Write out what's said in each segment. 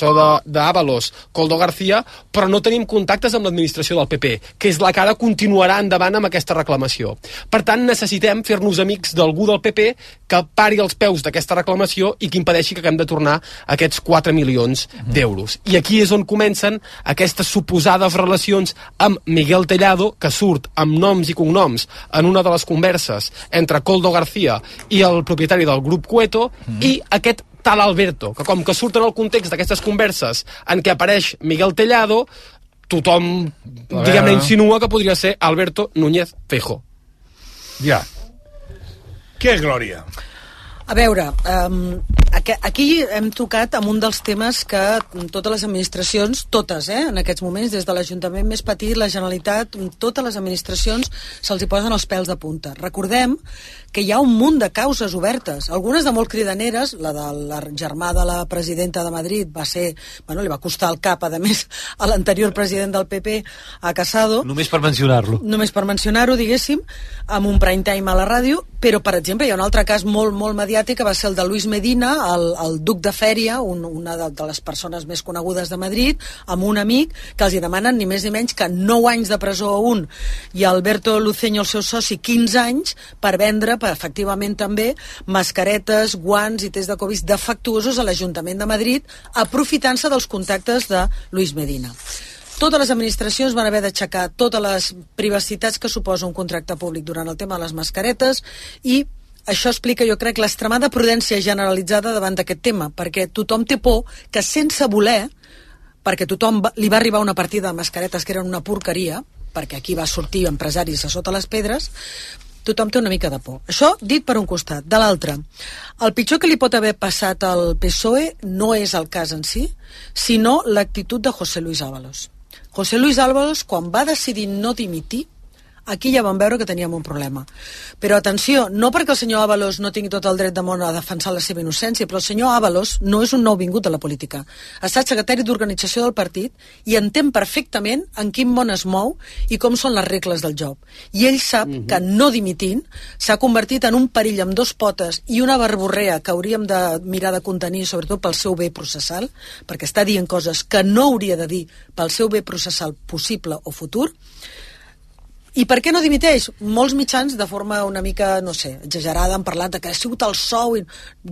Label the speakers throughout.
Speaker 1: d'Avalos, Coldo García, però no tenim contactes amb l'administració del PP, que és la que ara continuarà endavant amb aquesta reclamació. Per tant, necessitem fer-nos amics d'algú del PP que pari els peus d'aquesta reclamació i que impedeixi que haguem de tornar aquests 4 milions d'euros. I aquí és on comencen aquestes suposades relacions amb Miguel Tellado, que surt amb noms i cognoms en una de les converses entre Coldo García i el propietari del grup Cueto, mm. i aquest tal Alberto, que com que surt en el context d'aquestes converses en què apareix Miguel Tellado, tothom, diguem-ne, insinua que podria ser Alberto Núñez Fejo.
Speaker 2: Ja. Què és Glòria?
Speaker 3: A veure, um, aquí hem tocat amb un dels temes que totes les administracions, totes, eh, en aquests moments, des de l'Ajuntament més petit, la Generalitat, totes les administracions se'ls hi posen els pèls de punta. Recordem que hi ha un munt de causes obertes, algunes de molt cridaneres, la del germà de la presidenta de Madrid va ser, bueno, li va costar el cap, a més, a l'anterior president del PP, a Casado.
Speaker 4: Només per mencionar-lo.
Speaker 3: Només per mencionar-ho, diguéssim, amb un prime time a la ràdio, però, per exemple, hi ha un altre cas molt, molt mediàtic, que va ser el de Luis Medina, el, el duc de Fèria, un, una de, de les persones més conegudes de Madrid, amb un amic, que els hi demanen ni més ni menys que 9 anys de presó a un, i Alberto Luceño, el seu soci, 15 anys, per vendre efectivament també mascaretes, guants i tests de Covid defectuosos a l'Ajuntament de Madrid, aprofitant-se dels contactes de Luis Medina. Totes les administracions van haver d'aixecar totes les privacitats que suposa un contracte públic durant el tema de les mascaretes i això explica, jo crec, l'extremada prudència generalitzada davant d'aquest tema, perquè tothom té por que sense voler, perquè tothom va, li va arribar una partida de mascaretes que eren una porqueria, perquè aquí va sortir empresaris a sota les pedres, tothom té una mica de por. Això dit per un costat. De l'altre, el pitjor que li pot haver passat al PSOE no és el cas en si, sinó l'actitud de José Luis Ábalos. José Luis Ábalos, quan va decidir no dimitir, aquí ja vam veure que teníem un problema. Però atenció, no perquè el senyor Ábalos no tingui tot el dret de món a defensar la seva innocència, però el senyor Ábalos no és un nou vingut de la política. Ha estat secretari d'organització del partit i entén perfectament en quin món es mou i com són les regles del joc. I ell sap mm -hmm. que no dimitint s'ha convertit en un perill amb dos potes i una barborrea que hauríem de mirar de contenir, sobretot pel seu bé processal, perquè està dient coses que no hauria de dir pel seu bé processal possible o futur, i per què no dimiteix? Molts mitjans, de forma una mica, no sé, exagerada, han parlat de que ha sigut el sou... I...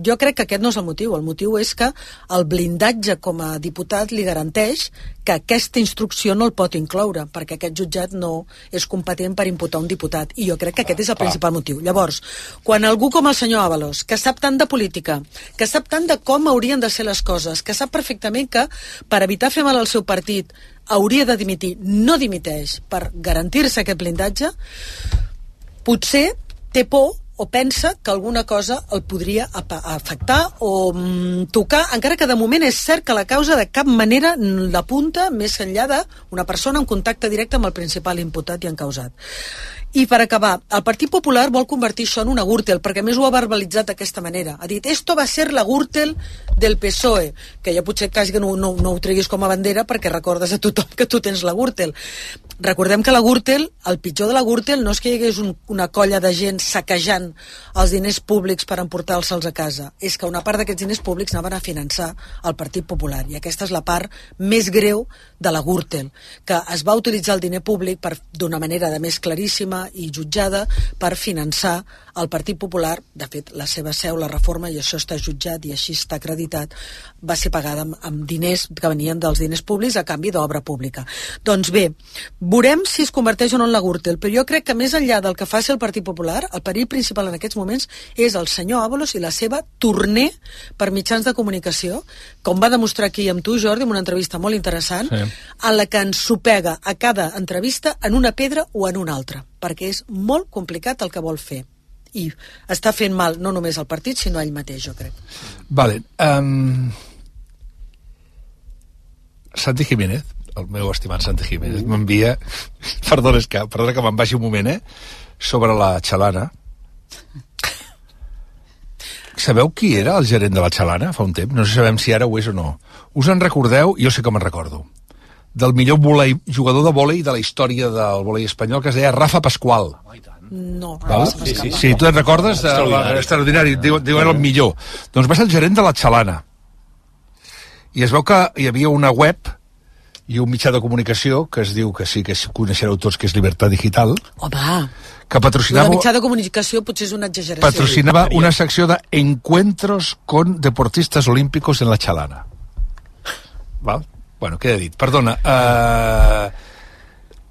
Speaker 3: Jo crec que aquest no és el motiu. El motiu és que el blindatge com a diputat li garanteix que aquesta instrucció no el pot incloure, perquè aquest jutjat no és competent per imputar un diputat. I jo crec que aquest és el principal motiu. Llavors, quan algú com el senyor Avalos, que sap tant de política, que sap tant de com haurien de ser les coses, que sap perfectament que per evitar fer mal al seu partit hauria de dimitir, no dimiteix per garantir-se aquest blindatge, potser té por o pensa que alguna cosa el podria afectar o mm, tocar, encara que de moment és cert que la causa de cap manera l'apunta més enllà d'una persona en contacte directe amb el principal imputat i encausat. I per acabar, el Partit Popular vol convertir això en una Gürtel, perquè més ho ha verbalitzat d'aquesta manera. Ha dit, esto va ser la Gürtel del PSOE, que ja potser quasi que no, no, no ho treguis com a bandera perquè recordes a tothom que tu tens la Gürtel. Recordem que la Gürtel, el pitjor de la Gürtel no és que hi hagués un, una colla de gent saquejant els diners públics per emportar-se'ls a casa, és que una part d'aquests diners públics anaven a finançar el Partit Popular, i aquesta és la part més greu de la Gürtel, que es va utilitzar el diner públic d'una manera de més claríssima i jutjada per finançar el Partit Popular, de fet, la seva seu, la reforma, i això està jutjat i així està acreditat, va ser pagada amb, amb diners que venien dels diners públics a canvi d'obra pública. Doncs bé, veurem si es converteix o no en la Gürtel, però jo crec que més enllà del que faci el Partit Popular, el perill principal en aquests moments és el senyor Ábalos i la seva torner per mitjans de comunicació, com va demostrar aquí amb tu, Jordi, en una entrevista molt interessant, sí. a la que ens supega a cada entrevista en una pedra o en una altra, perquè és molt complicat el que vol fer i està fent mal no només al partit, sinó a ell mateix, jo crec.
Speaker 2: Vale. Um... Santi Jiménez, el meu estimat Santi Jiménez, m'envia... Perdona, que, perdona que me'n vagi un moment, eh? Sobre la xalana. Sabeu qui era el gerent de la xalana fa un temps? No sé si sabem si ara ho és o no. Us en recordeu? Jo sé que me'n recordo. Del millor volei, jugador de vòlei de la història del vòlei espanyol, que es deia Rafa Pasqual.
Speaker 3: No,
Speaker 2: Val? Sí, sí, sí, tu et recordes? Extraordinari. extraordinari. Diu, diu era el millor. Doncs va ser el gerent de la Xalana. I es veu que hi havia una web i un mitjà de comunicació que es diu que sí que coneixereu tots que és Libertad Digital
Speaker 3: Home,
Speaker 2: que
Speaker 3: el
Speaker 2: patrocinava,
Speaker 3: mitjà de comunicació potser és una exageració.
Speaker 2: patrocinava una secció de encuentros con deportistas olímpicos en la Chalana. Val? Bueno, queda dit. Perdona. Uh...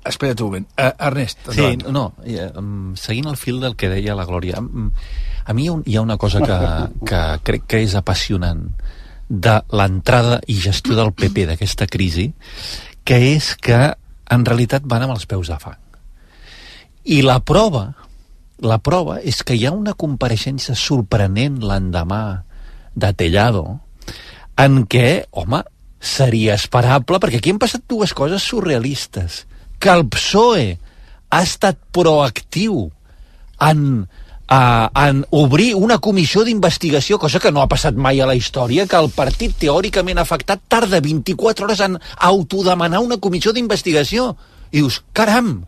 Speaker 2: Espera't un moment. Uh, Ernest,
Speaker 4: Sí,
Speaker 2: endavant.
Speaker 4: no, eh, um, seguint el fil del que deia la Glòria, mm, a mi hi ha un- hi ha una cosa que, que crec que és apassionant de l'entrada i gestió del PP d'aquesta crisi, que és que en realitat van amb els peus de fang. I la prova, la prova és que hi ha una compareixença sorprenent l'endemà de Tellado en què, home, seria esperable, perquè aquí han passat dues coses surrealistes. Que el PSOE ha estat proactiu en, uh, en obrir una comissió d'investigació, cosa que no ha passat mai a la història, que el partit teòricament afectat tarda 24 hores en autodemanar una comissió d'investigació. I dius, caram,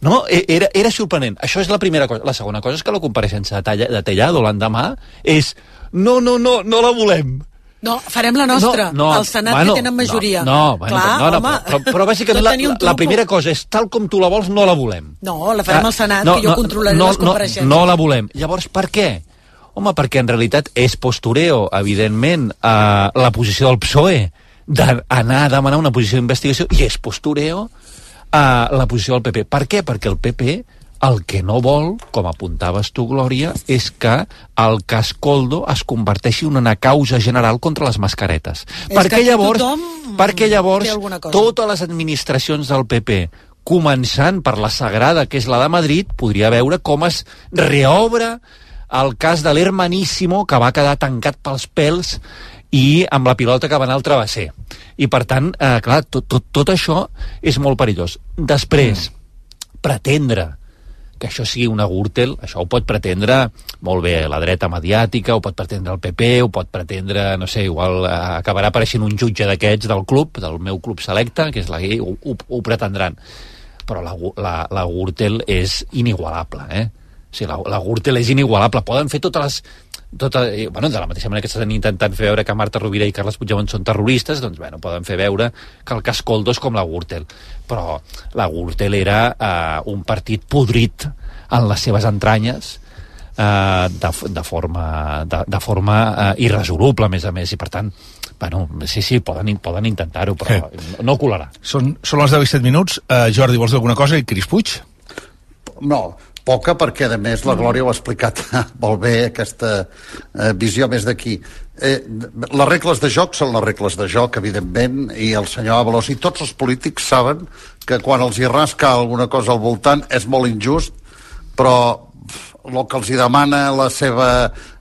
Speaker 4: no, e- era, era sorprenent. Això és la primera cosa. La segona cosa és que la compareixença de, talla, de Tellado l'endemà és no, no, no, no la volem.
Speaker 3: No, farem la nostra.
Speaker 4: No, no,
Speaker 3: el Senat
Speaker 4: bueno,
Speaker 3: que tenen majoria.
Speaker 4: No, no, bueno,
Speaker 3: Clar,
Speaker 4: no, no,
Speaker 3: home,
Speaker 4: però, però bàsicament la, la, la primera cosa és tal com tu la vols, no la volem.
Speaker 3: No, la farem al Senat, que jo controlaré
Speaker 4: no,
Speaker 3: les compareixences.
Speaker 4: No, no la volem. Llavors, per què? Home, perquè en realitat és postureo, evidentment, eh, la posició del PSOE d'anar a demanar una posició d'investigació i és postureo eh, la posició del PP. Per què? Perquè el PP el que no vol, com apuntaves tu, Glòria, és que el cas Coldo es converteixi en una causa general contra les mascaretes.
Speaker 3: És
Speaker 4: perquè llavors, perquè llavors totes les administracions del PP començant per la Sagrada, que és la de Madrid, podria veure com es reobre el cas de l'Hermaníssimo, que va quedar tancat pels pèls i amb la pilota que va anar al travesser. I, per tant, eh, clar, tot, tot, tot això és molt perillós. Després, mm. pretendre que això sigui una Gürtel, això ho pot pretendre molt bé la dreta mediàtica, ho pot pretendre el PP, ho pot pretendre, no sé, igual eh, acabarà apareixent un jutge d'aquests del club, del meu club selecte, que és la ho, ho, ho pretendran. Però la, la, la Gürtel és inigualable, eh? O sigui, la, la Gürtel és inigualable. Poden fer totes les... Eh, bueno, de la mateixa manera que estan intentant fer veure que Marta Rovira i Carles Puigdemont són terroristes, doncs, bueno, poden fer veure que el cas Coldo és com la Gürtel. Però la Gürtel era eh, un partit podrit en les seves entranyes, eh, de, de forma, de, de forma eh, irresoluble, a més a més, i per tant, bueno, sí, sí, poden, poden intentar-ho, però no colarà.
Speaker 2: Són, són les 10 i 7 minuts. Uh, Jordi, vols dir alguna cosa? I Cris Puig?
Speaker 5: No, poca, perquè a més la Glòria ho ha explicat molt bé, aquesta eh, visió més d'aquí. Eh, les regles de joc són les regles de joc, evidentment, i el senyor Avalos i tots els polítics saben que quan els hi rasca alguna cosa al voltant és molt injust, però el que els hi demana la seva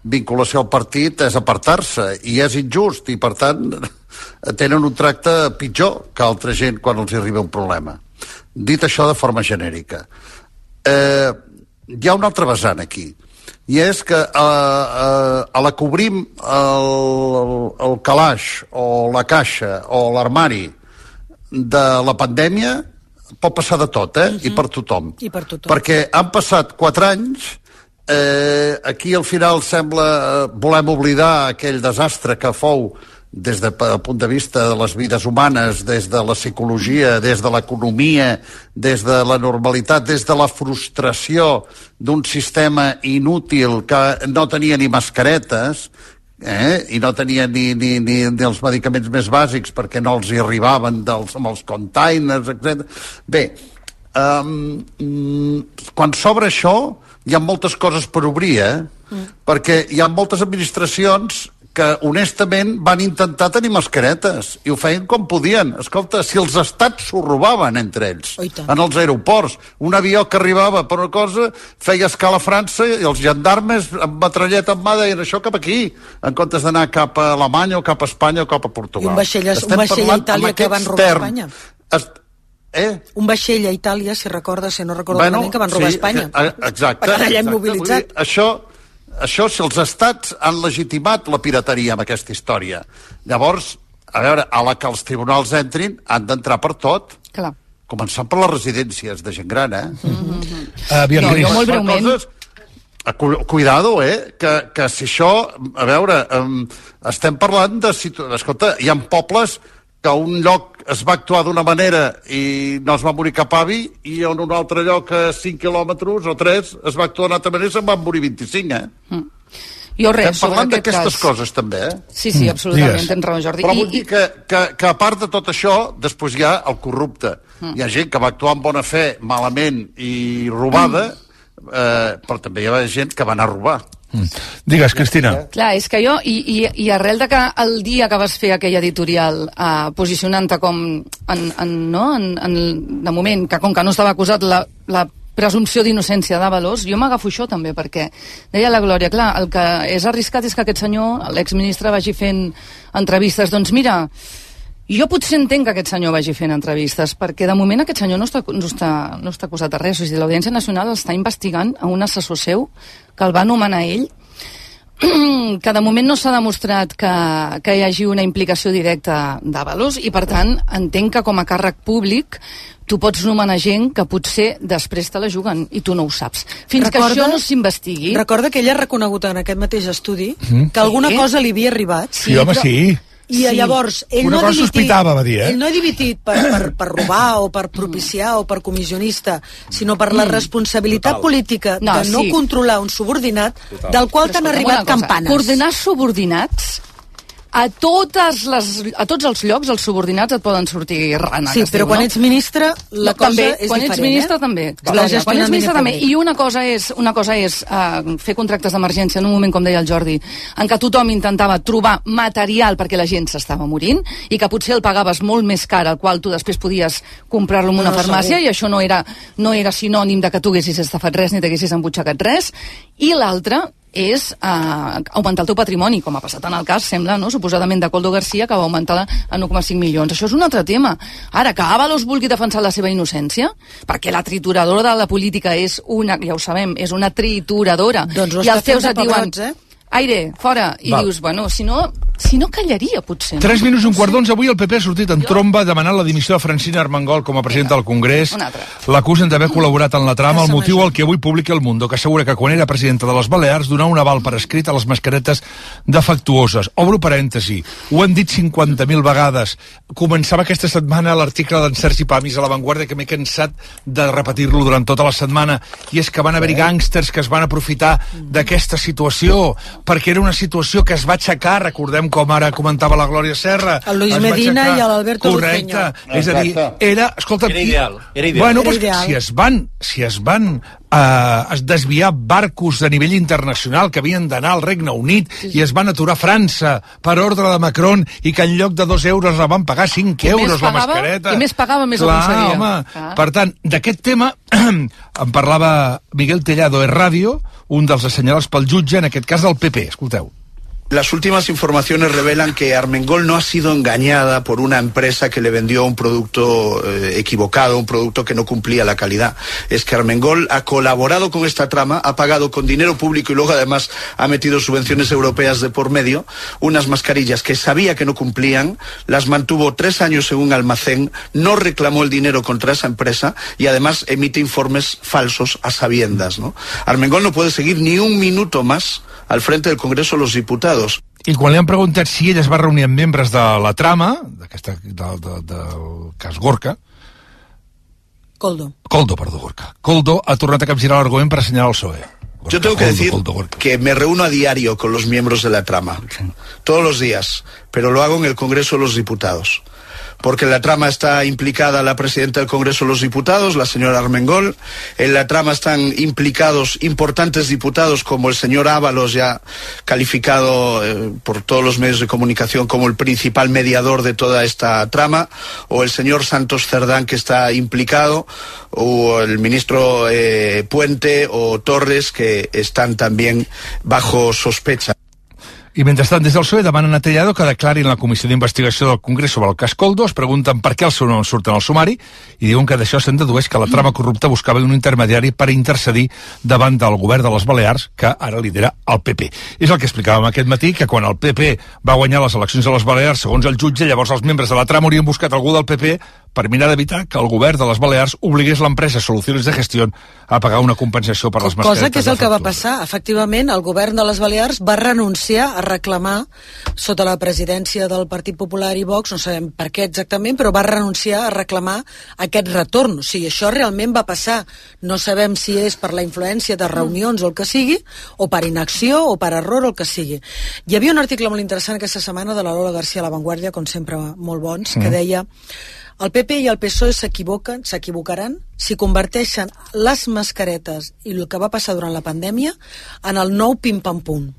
Speaker 5: vinculació al partit és apartar-se, i és injust, i per tant tenen un tracte pitjor que altra gent quan els hi arriba un problema. Dit això de forma genèrica, eh, hi ha un altre vessant aquí, i és que eh, eh, a la que obrim el, el, el calaix o la caixa o l'armari de la pandèmia pot passar de tot, eh? I per tothom.
Speaker 3: I per tothom.
Speaker 5: Perquè han passat quatre anys, eh, aquí al final sembla eh, volem oblidar aquell desastre que fou des del de, punt de vista de les vides humanes, des de la psicologia, des de l'economia, des de la normalitat, des de la frustració d'un sistema inútil que no tenia ni mascaretes, eh? i no tenia ni, ni, ni, ni els medicaments més bàsics perquè no els hi arribaven dels, amb els containers, etc. Bé, um, quan s'obre això hi ha moltes coses per obrir, eh? Mm. Perquè hi ha moltes administracions que honestament van intentar tenir mascaretes i ho feien com podien. Escolta, si els estats s'ho robaven entre ells
Speaker 3: i tant.
Speaker 5: en els aeroports. Un avió que arribava per una cosa feia escala a França i els gendarmes amb metralleta en mà deien això cap aquí, en comptes d'anar cap a Alemanya o cap a Espanya o cap a Portugal.
Speaker 3: I un vaixell a- un
Speaker 5: Estem
Speaker 3: vaixell a Itàlia que van robar a
Speaker 5: terms.
Speaker 3: Espanya.
Speaker 5: Eh?
Speaker 3: Un vaixell a Itàlia, si recordes, si no recordo bueno, malament, que van robar
Speaker 5: sí,
Speaker 3: Espanya.
Speaker 5: eh, Exacte.
Speaker 3: Per allà hem
Speaker 5: exacte.
Speaker 3: mobilitzat.
Speaker 5: Dir, això, això, si els estats han legitimat la pirateria amb aquesta història, llavors, a veure, a la que els tribunals entrin, han d'entrar per tot.
Speaker 6: Clar.
Speaker 5: Començant per les residències de gent gran, eh?
Speaker 2: Uh, aviam,
Speaker 6: No,
Speaker 2: Cris.
Speaker 6: jo molt breument.
Speaker 5: Coses... cu- cuidado, eh? Que, que si això, a veure, um, estem parlant de... situ- Escolta, hi ha pobles que a un lloc es va actuar d'una manera i no es va morir cap avi i en un altre lloc a 5 quilòmetres o 3 es va actuar d'una altra manera i se'n van morir 25, eh?
Speaker 6: Jo res,
Speaker 5: Estem parlant
Speaker 6: aquest
Speaker 5: d'aquestes
Speaker 6: cas.
Speaker 5: coses també, eh?
Speaker 6: Sí, sí, absolutament,
Speaker 2: digues.
Speaker 6: tens raó, Jordi.
Speaker 5: Però
Speaker 6: I-
Speaker 5: vull dir que, que, que a part de tot això, després hi ha el corrupte. Hi ha gent que va actuar amb bona fe, malament i robada, eh, però també hi ha gent que va anar a robar.
Speaker 2: Digues, Cristina.
Speaker 6: Clar, és que jo, i, i, i arrel de que el dia que vas fer aquell editorial eh, posicionant-te com en, en, no? en, en, de moment, que com que no estava acusat la, la presumpció d'innocència d'Avalos, jo m'agafo això també, perquè deia la Glòria, clar, el que és arriscat és que aquest senyor, l'exministre, vagi fent entrevistes. Doncs mira, jo potser entenc que aquest senyor vagi fent entrevistes, perquè de moment aquest senyor no està, no està, no està acusat de res. O sigui, l'Audiència Nacional està investigant a un assessor seu que el va nomenar ell, que de moment no s'ha demostrat que, que hi hagi una implicació directa d'Avalos i per tant entenc que com a càrrec públic tu pots nomenar gent que potser després te la juguen i tu no ho saps. Fins que això no s'investigui...
Speaker 3: Recorda que ella ha reconegut en aquest mateix estudi que alguna
Speaker 6: Sí.
Speaker 3: cosa li havia arribat.
Speaker 2: Sí, home,
Speaker 6: però-
Speaker 2: sí.
Speaker 3: I
Speaker 6: Sí.
Speaker 3: llavors, ell
Speaker 2: Una
Speaker 3: no ha
Speaker 2: cosa
Speaker 3: dimitit,
Speaker 2: sospitava, va dir, eh?
Speaker 3: Ell no ha dimitit per, per, per robar o per propiciar o per comissionista, sinó per la responsabilitat política
Speaker 6: No,
Speaker 3: de no
Speaker 6: sí.
Speaker 3: controlar un subordinat del qual t'han arribat campanes.
Speaker 6: Coordinar subordinats a, totes les, a tots els llocs els subordinats et poden sortir rana.
Speaker 3: Sí, però
Speaker 6: diu,
Speaker 3: quan
Speaker 6: no?
Speaker 3: ets ministre la cosa
Speaker 6: també,
Speaker 3: és
Speaker 6: quan
Speaker 3: diferent.
Speaker 6: ets ministre
Speaker 3: eh?
Speaker 6: també.
Speaker 3: La
Speaker 6: Glòria,
Speaker 3: gestió
Speaker 6: quan ets ministre també. I una cosa és, una cosa és uh, fer contractes d'emergència en un moment, com deia el Jordi, en què tothom intentava trobar material perquè la gent s'estava morint i que potser el pagaves molt més car, al qual tu després podies comprar-lo en una
Speaker 3: No,
Speaker 6: farmàcia
Speaker 3: segur.
Speaker 6: i això no era, no era sinònim de que tu haguessis estafat res ni t'haguessis embutxacat res. I l'altre és uh, augmentar el teu patrimoni, com ha passat en el cas, sembla, no? suposadament de Coldo Garcia, que va augmentar en 1,5 milions. Això és un altre tema. Ara, que Avalos vulgui defensar la seva innocència, perquè la trituradora de la política és una, ja ho sabem, és una trituradora.
Speaker 3: Doncs
Speaker 6: I els teus et diuen,
Speaker 3: pebrots, eh?
Speaker 6: aire, fora, i
Speaker 2: Val.
Speaker 6: dius, bueno, si no, si no callaria, potser.
Speaker 2: Tres minuts i un quart d'onze. Avui el PP ha sortit en tromba demanant la dimissió de Francina Armengol com a presidenta del Congrés. L'acusen d'haver col·laborat en la trama, el motiu el que avui publica El Mundo, que assegura que quan era presidenta de les Balears donava un aval per escrit a les mascaretes defectuoses. Obro parèntesi, ho han dit 50.000 vegades. Començava aquesta setmana l'article d'en Sergi Pamis a La Vanguardia, que m'he cansat de repetir-lo durant tota la setmana, i és que van haver-hi gàngsters que es van aprofitar d'aquesta situació, perquè era una situació que es va aixecar, recordem com ara comentava la Glòria Serra.
Speaker 3: El Luis Medina i l'Alberto
Speaker 2: Correcte.
Speaker 3: Luceño.
Speaker 2: És a dir, era... Escolta,
Speaker 4: Era
Speaker 2: i-
Speaker 4: ideal, era ideal.
Speaker 2: Bueno,
Speaker 3: Era
Speaker 2: pues,
Speaker 3: ideal.
Speaker 2: si es van, si es van eh, es desviar barcos de nivell internacional que havien d'anar al Regne Unit i es van aturar a França per ordre de Macron i que en lloc de dos euros la van pagar 5
Speaker 6: Qui més
Speaker 2: euros la
Speaker 6: pagava,
Speaker 2: mascareta.
Speaker 6: qui més pagava, més
Speaker 2: Clar,
Speaker 6: aconseguia.
Speaker 2: home.
Speaker 6: Clar.
Speaker 2: Per tant, d'aquest tema en parlava Miguel Tellado de Ràdio, un dels assenyalats pel jutge, en aquest cas del PP. Escolteu.
Speaker 7: Las últimas informaciones revelan que Armengol no ha sido engañada por una empresa que le vendió un producto eh, equivocado, un producto que no cumplía la calidad. Es que Armengol ha colaborado con esta trama, ha pagado con dinero público y luego además ha metido subvenciones europeas de por medio unas mascarillas que sabía que no cumplían, las mantuvo tres años en un almacén, no reclamó el dinero contra esa empresa y además emite informes falsos a sabiendas. ¿no? Armengol no puede seguir ni un minuto más al frente del Congreso de los Diputados.
Speaker 2: I quan li han preguntat si ell es va reunir amb membres de la trama, d'aquesta, de, de, del cas Gorka,
Speaker 3: Coldo.
Speaker 2: Coldo, perdó, Gorka. Coldo ha tornat a capgirar l'argument per assenyalar el PSOE. Gorka,
Speaker 7: Yo tengo que
Speaker 2: Coldo,
Speaker 7: decir
Speaker 2: Coldo, Gorka.
Speaker 7: que me reúno a diario con los miembros de la trama, todos los días, pero lo hago en el Congreso de los Diputados. Porque en la trama está implicada la presidenta del Congreso de los Diputados, la señora Armengol. En la trama están implicados importantes diputados como el señor Ábalos, ya calificado eh, por todos los medios de comunicación como el principal mediador de toda esta trama, o el señor Santos Cerdán, que está implicado, o el ministro eh, Puente o Torres, que están también bajo sospecha.
Speaker 2: I mentrestant, des del PSOE demanen a Tellado que declarin la comissió d'investigació del Congrés sobre el cas Coldo, es pregunten per què el seu nom surt en el sumari i diuen que d'això se'n dedueix que la trama corrupta buscava un intermediari per intercedir davant del govern de les Balears, que ara lidera el PP. És el que explicàvem aquest matí, que quan el PP va guanyar les eleccions a les Balears, segons el jutge, llavors els membres de la trama haurien buscat algú del PP per mirar d'evitar que el govern de les Balears obligués l'empresa Solucions de Gestió a pagar una compensació per les mascaretes
Speaker 3: Cosa que és el que va passar. Efectivament, el govern de les Balears va renunciar a reclamar, sota la presidència del Partit Popular i Vox, no sabem per què exactament, però va renunciar a reclamar aquest retorn. O sigui, això realment va passar. No sabem si és per la influència de reunions o el que sigui, o per inacció, o per error, o el que sigui. Hi havia un article molt interessant aquesta setmana de la Lola García a La Vanguardia, com sempre molt bons, que deia el PP i el PSOE s'equivoquen, s'equivocaran si converteixen les mascaretes i el que va passar durant la pandèmia en el nou pim-pam-pum.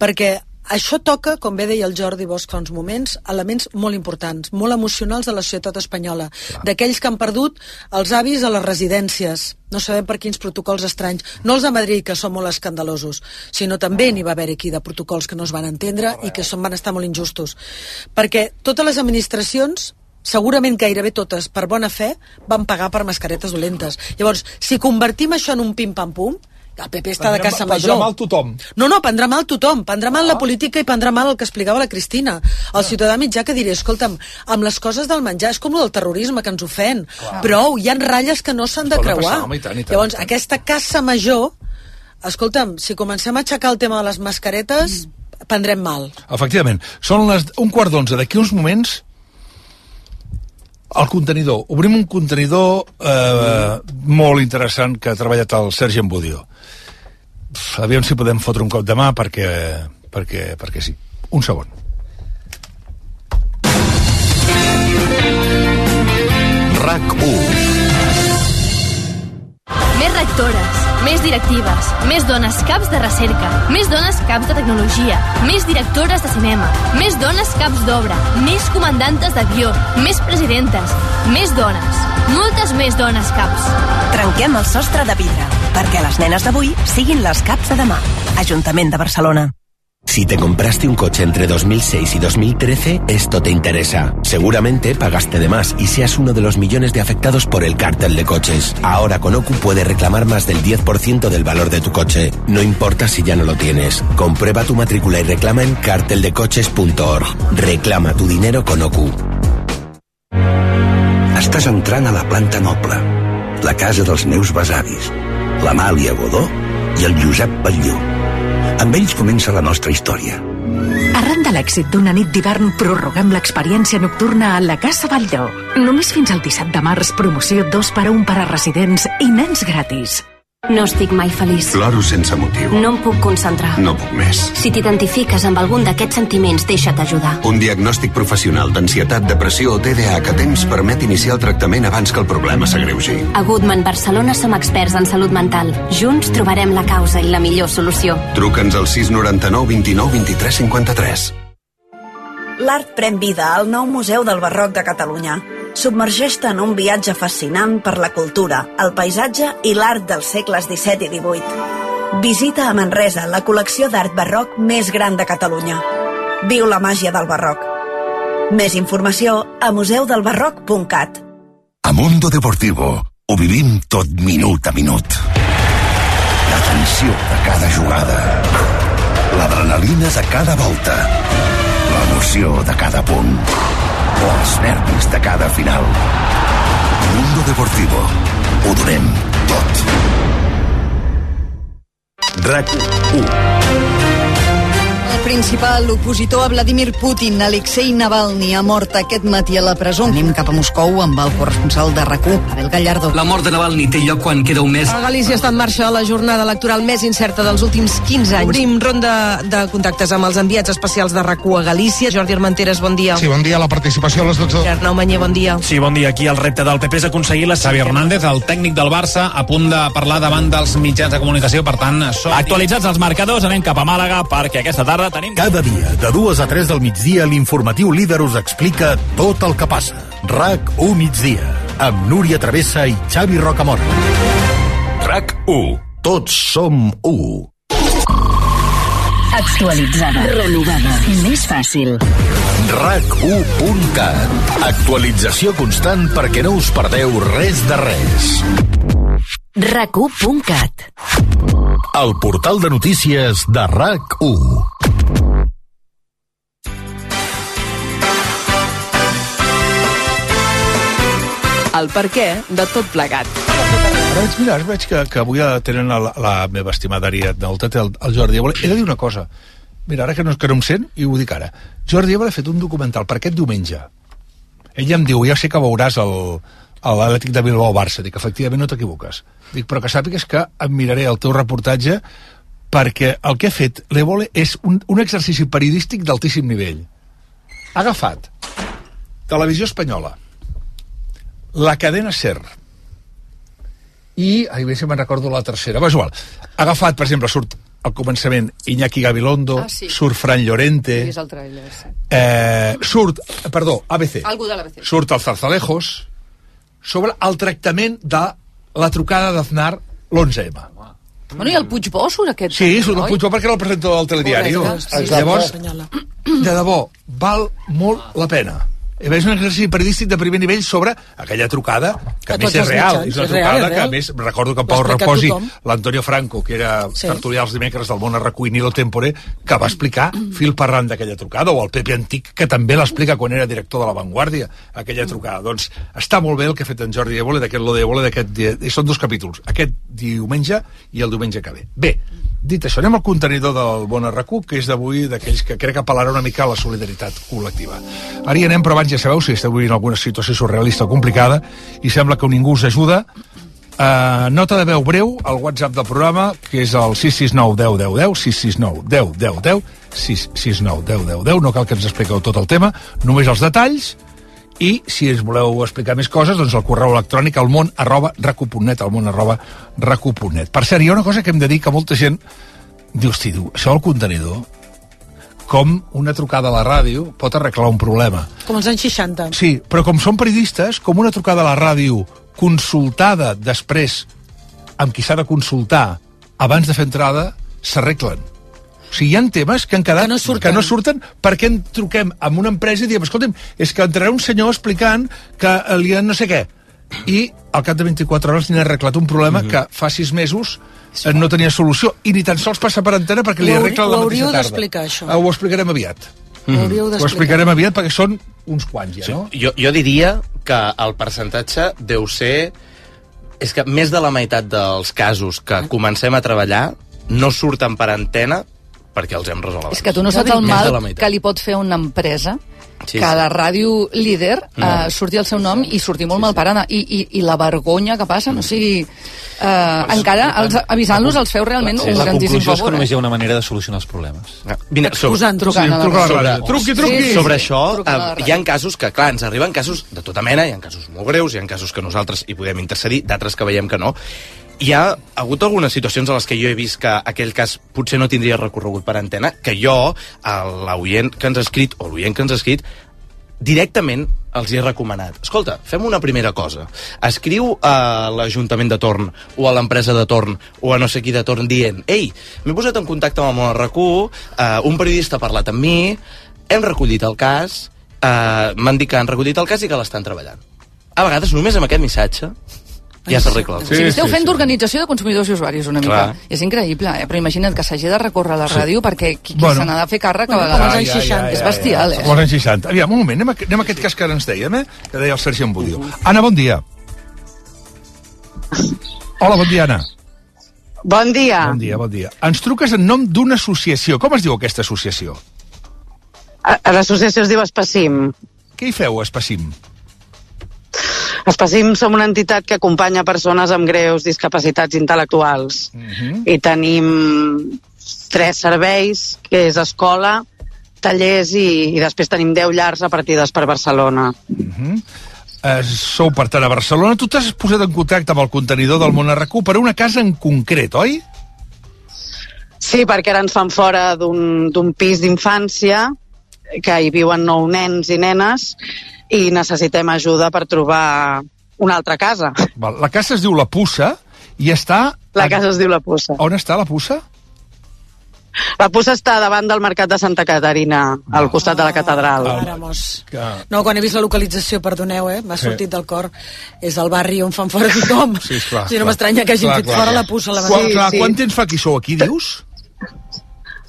Speaker 3: Perquè això toca, com bé deia el Jordi Bosch fa uns moments, elements molt importants, molt emocionals de la societat espanyola, d'aquells que han perdut els avis a les residències, no sabem per quins protocols estranys, no els de Madrid, que són molt escandalosos, sinó també n'hi va haver aquí de protocols que no es van entendre i que són, van estar molt injustos. Perquè totes les administracions segurament gairebé totes, per bona fe, van pagar per mascaretes dolentes. Llavors, si convertim això en un pim-pam-pum, el PP està de
Speaker 2: Prendrà-
Speaker 3: casa
Speaker 2: prendrà
Speaker 3: major.
Speaker 2: mal tothom.
Speaker 3: No, no, prendrà mal tothom. Prendrà mal la política i prendrà mal el que explicava la Cristina. El ciutadà mitjà que diré, escolta'm, amb les coses del menjar, és com el del terrorisme que ens ofèn. Prou, hi han ratlles que no s'han de creuar.
Speaker 2: passar, home, i tant, i tant,
Speaker 3: Llavors,
Speaker 2: i tant.
Speaker 3: aquesta caça major, escolta'm, si comencem a aixecar el tema de les mascaretes, prendrem mal.
Speaker 2: Efectivament. Són les, un quart d'onze. D'aquí uns moments, el contenidor. Obrim un contenidor eh, molt interessant que ha treballat el Sergi Embudio. Pff, Aviam si podem fotre un cop de mà perquè, perquè, perquè sí. Un segon.
Speaker 8: RAC 1.
Speaker 9: Més rectores, més directives, més dones caps de recerca, més dones caps de tecnologia, més directores de cinema, més dones caps d'obra, més comandantes d'avió, més presidentes, més dones, moltes més dones caps.
Speaker 10: Trenquem el sostre de vidre, perquè les nenes d'avui siguin les caps de demà. Ajuntament de Barcelona.
Speaker 8: Si te compraste un coche entre 2006 y 2013, esto te interesa. Seguramente pagaste de más y seas uno de los millones de afectados por el cártel de coches. Ahora con OCU reclamar más del 10% del valor de tu coche. No importa si ya no lo tienes. Comprueba tu matrícula y reclama en carteldecoches.org. Reclama tu dinero con OCU.
Speaker 11: Estàs entrant a la planta noble, la casa dels meus besavis, l'Amàlia Godó i el Josep Batlló. Amb ells comença la nostra història.
Speaker 12: Arran de l'èxit d'una nit d'hivern, prorroguem l'experiència nocturna a la Casa Batlló. Només fins al 17 de març, promoció 2 per a 1 per a residents i nens gratis.
Speaker 13: No estic mai feliç.
Speaker 11: Ploro sense motiu.
Speaker 13: No em puc concentrar.
Speaker 11: No puc més.
Speaker 13: Si t'identifiques amb algun d'aquests sentiments, deixa't ajudar.
Speaker 11: Un diagnòstic professional d'ansietat, depressió o TDAH que temps permet iniciar el tractament abans que el problema s'agreugi.
Speaker 13: A Goodman Barcelona som experts en salut mental. Junts trobarem la causa i la millor solució.
Speaker 11: Truca'ns al 699 29 23 53.
Speaker 14: L'art pren vida al nou Museu del Barroc de Catalunya. Submergeix-te en un viatge fascinant per la cultura, el paisatge i l'art dels segles XVII i XVIII. Visita a Manresa la col·lecció d'art barroc més gran de Catalunya. Viu la màgia del barroc. Més informació a museudelbarroc.cat.
Speaker 11: A Mundo Deportivo ho vivim tot minut a minut. La tensió de cada jugada. L'adrenalina de cada volta. L'emoció de cada punt. O els nervis de cada final. Mundo Deportivo. Ho donem tot. RAC 1.
Speaker 15: El principal opositor a Vladimir Putin, Alexei Navalny, ha mort aquest matí a la presó. Anem cap a Moscou amb el corresponsal de rac Abel Gallardo.
Speaker 16: La mort de Navalny té lloc quan queda un mes.
Speaker 17: A Galícia està en marxa la jornada electoral més incerta dels últims 15 anys. Obrim ronda de contactes amb els enviats especials de rac a Galícia. Jordi Armenteres, bon dia.
Speaker 18: Sí, bon dia. La participació a les 12.
Speaker 17: Arnau Manyer, bon dia.
Speaker 19: Sí, bon dia. Aquí el repte del PP és aconseguir la Xavi Hernández, el tècnic del Barça, a punt de parlar davant dels mitjans de comunicació, per tant... Som...
Speaker 20: Actualitzats els marcadors, anem cap a Màlaga perquè aquesta tarda tenim...
Speaker 21: Cada dia, de 2 a 3 del migdia, l'informatiu líder us explica tot el que passa. RAC 1 migdia, amb Núria Travessa i Xavi Rocamora. RAC 1. Tots som 1.
Speaker 12: Actualitzada. Renovada. Més fàcil.
Speaker 21: RAC1.cat. Actualització constant perquè no us perdeu res de res.
Speaker 12: RAC1.cat.
Speaker 21: El portal de notícies de RAC1.
Speaker 18: el per què de tot plegat.
Speaker 2: Ara veig, mira, ara veig que, que avui tenen la, la meva estimada Ariadna, el, el, el Jordi Évole. He de dir una cosa. Mira, ara que no, que no em sent, i ho dic ara. Jordi Évole ha fet un documental per aquest diumenge. Ell em diu, ja sé que veuràs el, l'Atlètic de Bilbao-Barça. Dic, efectivament, no t'equivoques. Dic, però que sàpigues que em miraré el teu reportatge perquè el que ha fet l'Evole és un, un exercici periodístic d'altíssim nivell. Ha agafat Televisió Espanyola, la cadena SER, i, bé si me'n recordo la tercera, va, és igual. Ha agafat, per exemple, surt al començament Iñaki Gabilondo,
Speaker 6: Ah, sí.
Speaker 2: surt Fran Llorente,
Speaker 6: És el tràiler, sí.
Speaker 2: eh, surt, perdó, ABC,
Speaker 6: Algú de l'ABC.
Speaker 2: surt el Zarzalejos, sobre el tractament de la trucada d'Aznar l'11M.
Speaker 6: Bueno, i el Puigbó surt aquest?
Speaker 2: Sí, surt el? Puigdemont perquè era el presentador del telediari.
Speaker 6: Correcte, sí,
Speaker 2: Llavors, de debò, val molt la pena. I és un exercici periodístic de primer nivell sobre aquella trucada, que a
Speaker 3: A
Speaker 2: més és real.
Speaker 3: mitjans,
Speaker 2: És una
Speaker 3: és real,
Speaker 2: trucada
Speaker 3: és
Speaker 2: que, a
Speaker 3: real.
Speaker 2: més, recordo que en Pau Reposi, l'Antonio Franco, que era
Speaker 3: Sí.
Speaker 2: tertulià els dimecres del món a RAC1 i Nilo Tempore, que va explicar fil per ran d'aquella trucada, o el Pepe Antic, que també l'explica quan era director de La Vanguardia, aquella trucada. Doncs està molt bé el que ha fet en Jordi Évole, d'aquest Lo de Évole, d'aquest... són dos capítols, aquest diumenge i el diumenge que ve. Bé, dit això, anem al contenidor del Bon RAC1, que és d'avui d'aquells que crec que apel·larà una mica a la solidaritat col·lectiva. Ara hi anem, però abans ja sabeu, si esteu vivint alguna situació surrealista o complicada i sembla que ningú us ajuda, Uh, nota de veu breu al WhatsApp del programa, que és el 669 10 10 10, 669 10 10 10, 669 10 10 10, no cal que ens expliqueu tot el tema, només els detalls, i si ens voleu explicar més coses, doncs el correu electrònic al món arroba recu.net, al món arroba recu.net. Per cert, hi ha una cosa que hem de dir que molta gent diu, hosti, diu, això del contenidor, com una trucada a la ràdio pot arreglar un problema.
Speaker 3: Com els anys 60.
Speaker 2: Sí, però com són periodistes, com una trucada a la ràdio consultada després amb qui s'ha de consultar abans de fer entrada, s'arreglen. O sigui, hi ha temes que han quedat... Que no surten. Que no surten perquè en truquem amb una empresa i diem, escolta'm, és que entrarà un senyor explicant que li han no sé què. I al cap de 24 hores li han arreglat un problema
Speaker 3: Mhm.
Speaker 2: que fa 6 mesos eh, no tenia solució i ni tan sols passa per antena perquè li
Speaker 3: Ho
Speaker 2: arregla la
Speaker 3: ho
Speaker 2: mateixa
Speaker 3: hauríeu
Speaker 2: tarda.
Speaker 3: d'explicar, això.
Speaker 2: Ah, Ho explicarem aviat.
Speaker 3: Ho hauríeu
Speaker 2: Ho
Speaker 3: d'explicar.
Speaker 2: explicarem aviat perquè són uns quants ja, no?
Speaker 22: Jo, jo diria que el percentatge deu ser... És que més de la meitat dels casos que comencem a treballar no surten per antena perquè els hem resolt.
Speaker 6: És que tu no saps el mal que li pot fer una empresa
Speaker 22: Sí,
Speaker 6: que a
Speaker 22: sí.
Speaker 6: la ràdio líder
Speaker 22: Mm.
Speaker 6: eh, surti el seu nom i surti molt mal parada i, i, i la vergonya que passa no? o sigui, eh, encara els, avisant-los els feu realment
Speaker 4: Sí,
Speaker 6: un
Speaker 4: la
Speaker 6: grandíssim
Speaker 4: conclusió és que
Speaker 6: favor
Speaker 4: només
Speaker 6: eh?
Speaker 4: hi ha una manera de solucionar els problemes.
Speaker 22: Vine,
Speaker 6: Excusant, trucant a la
Speaker 22: sobre.
Speaker 6: Truqui, truqui.
Speaker 22: Sí, sobre això,
Speaker 6: la
Speaker 22: eh,
Speaker 6: ràdio.
Speaker 22: hi ha casos que, clar, ens arriben casos de tota mena, hi ha casos molt greus, hi ha casos que nosaltres hi podem intercedir, d'altres que veiem que no. Hi ha hagut algunes situacions a les que jo he vist que aquell cas potser no tindria recorregut per antena, que jo, l'oient que ens ha escrit, o l'oient que ens ha escrit, directament els he recomanat. Escolta, fem una primera cosa. Escriu a l'Ajuntament de Torn o a l'empresa de Torn o a no sé qui de Torn dient Ei, m'he posat en contacte amb el RQ, eh, un periodista ha parlat amb mi, hem recollit el cas, eh, m'han dit que han recollit el cas i que l'estan treballant. A vegades, només amb aquest missatge, ja s'arregla.
Speaker 6: Sí, o sigui, esteu fent d'organització de consumidors i usuaris una mica.
Speaker 22: Clar.
Speaker 6: És increïble, eh? però imagina't que s'hagi de recórrer a la
Speaker 2: Sí.
Speaker 6: ràdio perquè qui, qui
Speaker 2: Bueno.
Speaker 6: se n'ha de fer càrrec a vegades.
Speaker 3: com als anys 60.
Speaker 6: és bestial, eh?
Speaker 2: Com als anys 60. Aviam, un moment, anem a, anem a aquest cas que ara ens dèiem, eh? Que deia el Sergi Embudio. Anna, bon dia. Hola, bon dia, Anna.
Speaker 23: Bon dia.
Speaker 2: Bon dia, bon dia. Ens truques en nom d'una associació. Com es diu aquesta associació?
Speaker 23: L'associació es diu Espacim.
Speaker 2: Què hi feu, a Espacim?
Speaker 23: Espacim som una entitat que acompanya persones amb greus discapacitats intel·lectuals.
Speaker 2: Mhm.
Speaker 23: I tenim tres serveis, que és escola, tallers i, i després tenim 10 llars repartides per Barcelona.
Speaker 2: Mhm. Eh, sou, per tant, a Barcelona. Tu t'has posat en contacte amb el contenidor del món RQ per una casa en concret, oi?
Speaker 23: Sí, perquè ara ens fan fora d'un d'un pis d'infància que hi viuen nou nens i nenes i necessitem ajuda per trobar una altra casa.
Speaker 2: Val. La casa es diu La Pussa i està...
Speaker 23: La casa es diu La Pussa.
Speaker 2: On està la Pussa?
Speaker 23: La Pussa està davant del Mercat de Santa Caterina, al costat de la catedral.
Speaker 3: Ara, mos...
Speaker 2: Que...
Speaker 3: No, quan he vist la localització, perdoneu, eh? M'ha
Speaker 2: Sí.
Speaker 3: sortit del cor. És el barri on fan fora tothom.
Speaker 2: Sí, esclar.
Speaker 3: o sigui, no m'estranya que hagin
Speaker 2: Clar,
Speaker 3: fet
Speaker 2: clar,
Speaker 3: fora
Speaker 2: clar.
Speaker 3: la puça a la
Speaker 2: Quan,
Speaker 3: bandera.
Speaker 2: clar, Quant temps fa que sou aquí, dius?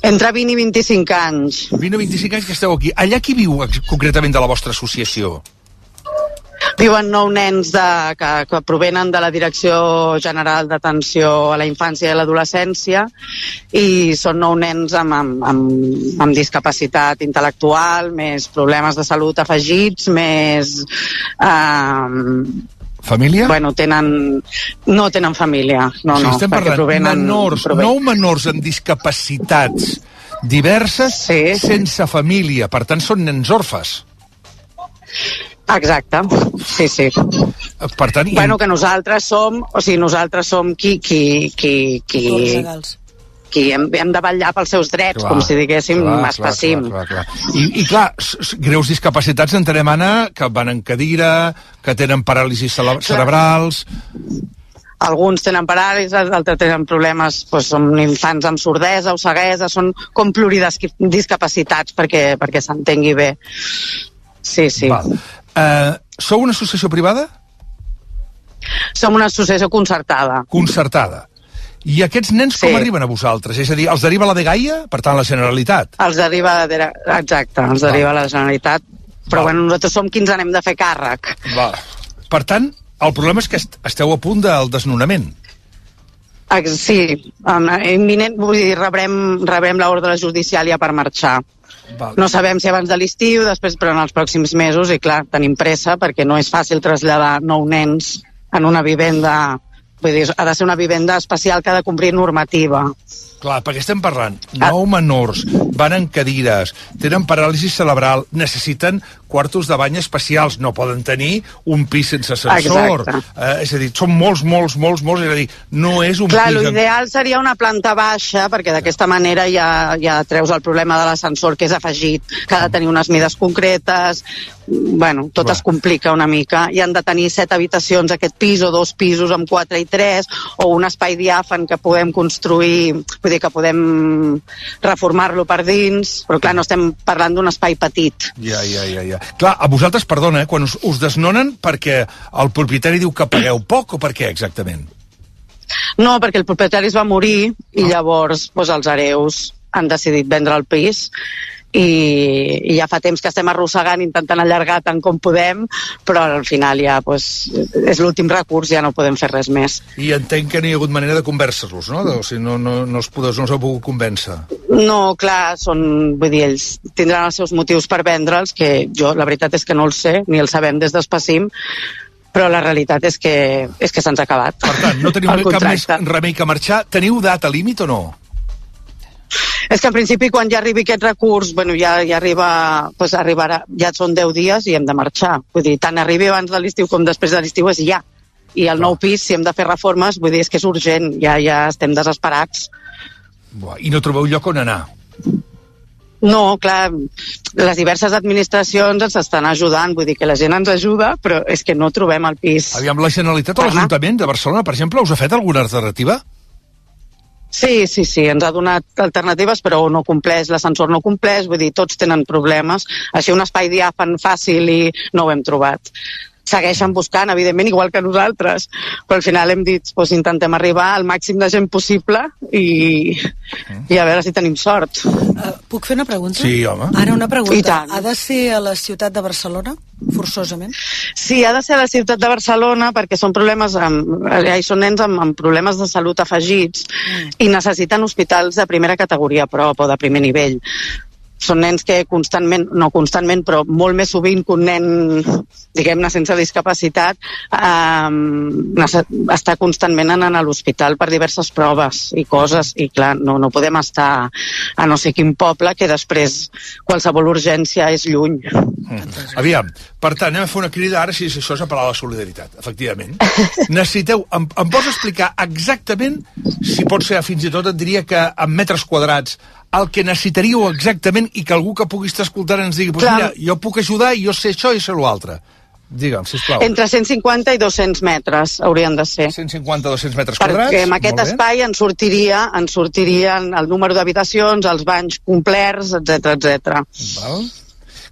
Speaker 23: Entre 20 i 25 anys.
Speaker 2: 20 o 25 anys que esteu aquí. Allà qui viu concretament de la vostra associació?
Speaker 23: Viuen nou nens de, que, que provenen de la Direcció General d'Atenció a la Infància i a l'Adolescència i són nou nens amb, amb, amb, amb discapacitat intel·lectual, més problemes de salut afegits, més... Eh,
Speaker 2: Família?
Speaker 23: Bueno, tenen... No tenen família, no,
Speaker 2: o sigui,
Speaker 23: no,
Speaker 2: estem parlant
Speaker 23: provenen...
Speaker 2: menors,
Speaker 23: proven-
Speaker 2: nou menors amb discapacitats diverses
Speaker 23: sí.
Speaker 2: sense família. Per tant, són nens orfes.
Speaker 23: Exacte, sí, sí.
Speaker 2: Per tant,
Speaker 23: Bueno, que nosaltres som, o sigui, nosaltres som qui, qui, qui, qui, qui hem, hem de vetllar pels seus drets,
Speaker 2: Clar,
Speaker 23: com si diguéssim,
Speaker 2: clar, clar,
Speaker 23: espacim.
Speaker 2: clar, clar, clar. I, I clar, greus discapacitats entenem, Anna, que van en cadira, que tenen paràlisis cele- cerebrals...
Speaker 23: Alguns tenen paràlisis, altres tenen problemes, doncs, són infants amb sordesa o ceguesa, són com pluridiscapacitats perquè, perquè s'entengui bé. Sí, sí.
Speaker 2: Val. Uh, sou una associació privada?
Speaker 23: Som una associació concertada.
Speaker 2: Concertada. I aquests nens com arriben a vosaltres? És a dir, els deriva la de Gaia, per tant, la Generalitat?
Speaker 23: Els deriva, de, exacte, els deriva la Generalitat, però bueno, nosaltres som qui ens n'hem de fer càrrec.
Speaker 2: Va. Per tant, el problema és que est- esteu a punt del desnonament.
Speaker 23: Sí, imminent, vull dir, rebrem, rebrem l'ordre judicial ja per marxar.
Speaker 2: Val.
Speaker 23: No sabem si abans de l'estiu, després, però en els pròxims mesos, i clar, tenim pressa perquè no és fàcil traslladar nou nens en una vivenda, vull dir, ha de ser una vivenda especial que ha de complir normativa.
Speaker 2: Clar, perquè estem parlant, nou menors, van en cadires, tenen paràlisi cerebral, necessiten quartos de bany especials, no poden tenir un pis sense ascensor.
Speaker 23: Exacte.
Speaker 2: Eh, és a dir, són molts, molts, molts, molts, és a dir, no és un
Speaker 23: Clar,
Speaker 2: pis... en-
Speaker 23: l'ideal seria una planta baixa, perquè d'aquesta manera ja, ja treus el problema de l'ascensor que és afegit, que ha de tenir unes mides concretes, bueno, tot
Speaker 2: Va.
Speaker 23: es complica una mica, i han de tenir set habitacions aquest pis, o dos pisos amb quatre i tres, o un espai diàfan que podem construir, vull dir que podem reformar-lo per dins, però clar, no estem parlant d'un espai petit.
Speaker 2: Ja, ja, ja, ja. Clar, a vosaltres, perdona, eh, quan us, us desnonen perquè el propietari diu que pagueu poc o per què exactament?
Speaker 23: No, perquè el propietari es va morir i llavors doncs, els hereus han decidit vendre el pis i, i ja fa temps que estem arrossegant, intentant allargar tant com podem, però al final ja doncs, és l'últim recurs, ja no podem fer res més.
Speaker 2: I entenc que no hi ha hagut manera de convèncer-los, no? O sigui, no, no, no, es podeu, no heu pogut convèncer.
Speaker 23: No, clar, són, vull dir, ells tindran els seus motius per vendre'ls, que jo la veritat és que no els sé, ni els sabem des d'Espacim, però la realitat és que, és que se'ns ha acabat.
Speaker 2: Per tant, no teniu cap més remei que marxar. Teniu data límit o no?
Speaker 23: És que en principi quan ja arribi aquest recurs, bueno, ja, ja arriba, pues arribarà, ja són 10 dies i hem de marxar. Vull dir, tant arribi abans de l'estiu com després de l'estiu és ja. I el nou pis, si hem de fer reformes, vull dir, és que és urgent, ja, ja estem desesperats.
Speaker 2: I no trobeu lloc on anar.
Speaker 23: No, clar, les diverses administracions ens estan ajudant, vull dir que la gent ens ajuda, però és que no trobem el pis.
Speaker 2: Aviam, la Generalitat o l'Ajuntament de Barcelona, per exemple, us ha fet alguna alternativa?
Speaker 23: Sí, sí, sí, ens ha donat alternatives, però no compleix, l'ascensor no compleix, vull dir, tots tenen problemes. Així un espai diàfan fàcil i no ho hem trobat. Segueixen buscant, evidentment, igual que nosaltres, però al final hem dit, doncs intentem arribar al màxim de gent possible i, i a veure si tenim sort.
Speaker 3: Uh, puc fer una pregunta?
Speaker 23: Sí, home.
Speaker 3: Ara una pregunta. Ha de ser a la ciutat de Barcelona, forçosament?
Speaker 23: Sí, ha de ser a la ciutat de Barcelona perquè són problemes amb, eh, són nens amb, amb problemes de salut afegits mm. i necessiten hospitals de primera categoria a prop o de primer nivell. Són nens que constantment, no constantment, però molt més sovint que un nen, diguem-ne, sense discapacitat, eh, està constantment anant a l'hospital per diverses proves i coses, i clar, no, no podem estar a no sé quin poble que després qualsevol urgència és lluny.
Speaker 2: Aviam, per tant, anem a fer una crida ara si això és apel·lar a la solidaritat, efectivament. Necessiteu, em, em pots explicar exactament, si pot ser fins i tot et diria que en metres quadrats, el que necessitaríeu exactament i que algú que pugui estar escoltant ens digui, pues
Speaker 23: Clar.
Speaker 2: mira, jo puc ajudar i jo sé això i sé l'altre. Digue'm, sisplau.
Speaker 23: Entre 150 i 200 metres haurien de ser.
Speaker 2: 150-200 metres quadrats.
Speaker 23: Perquè amb aquest espai ens sortiria, ens sortirien el número d'habitacions, els banys complerts, etc etc.
Speaker 2: Val.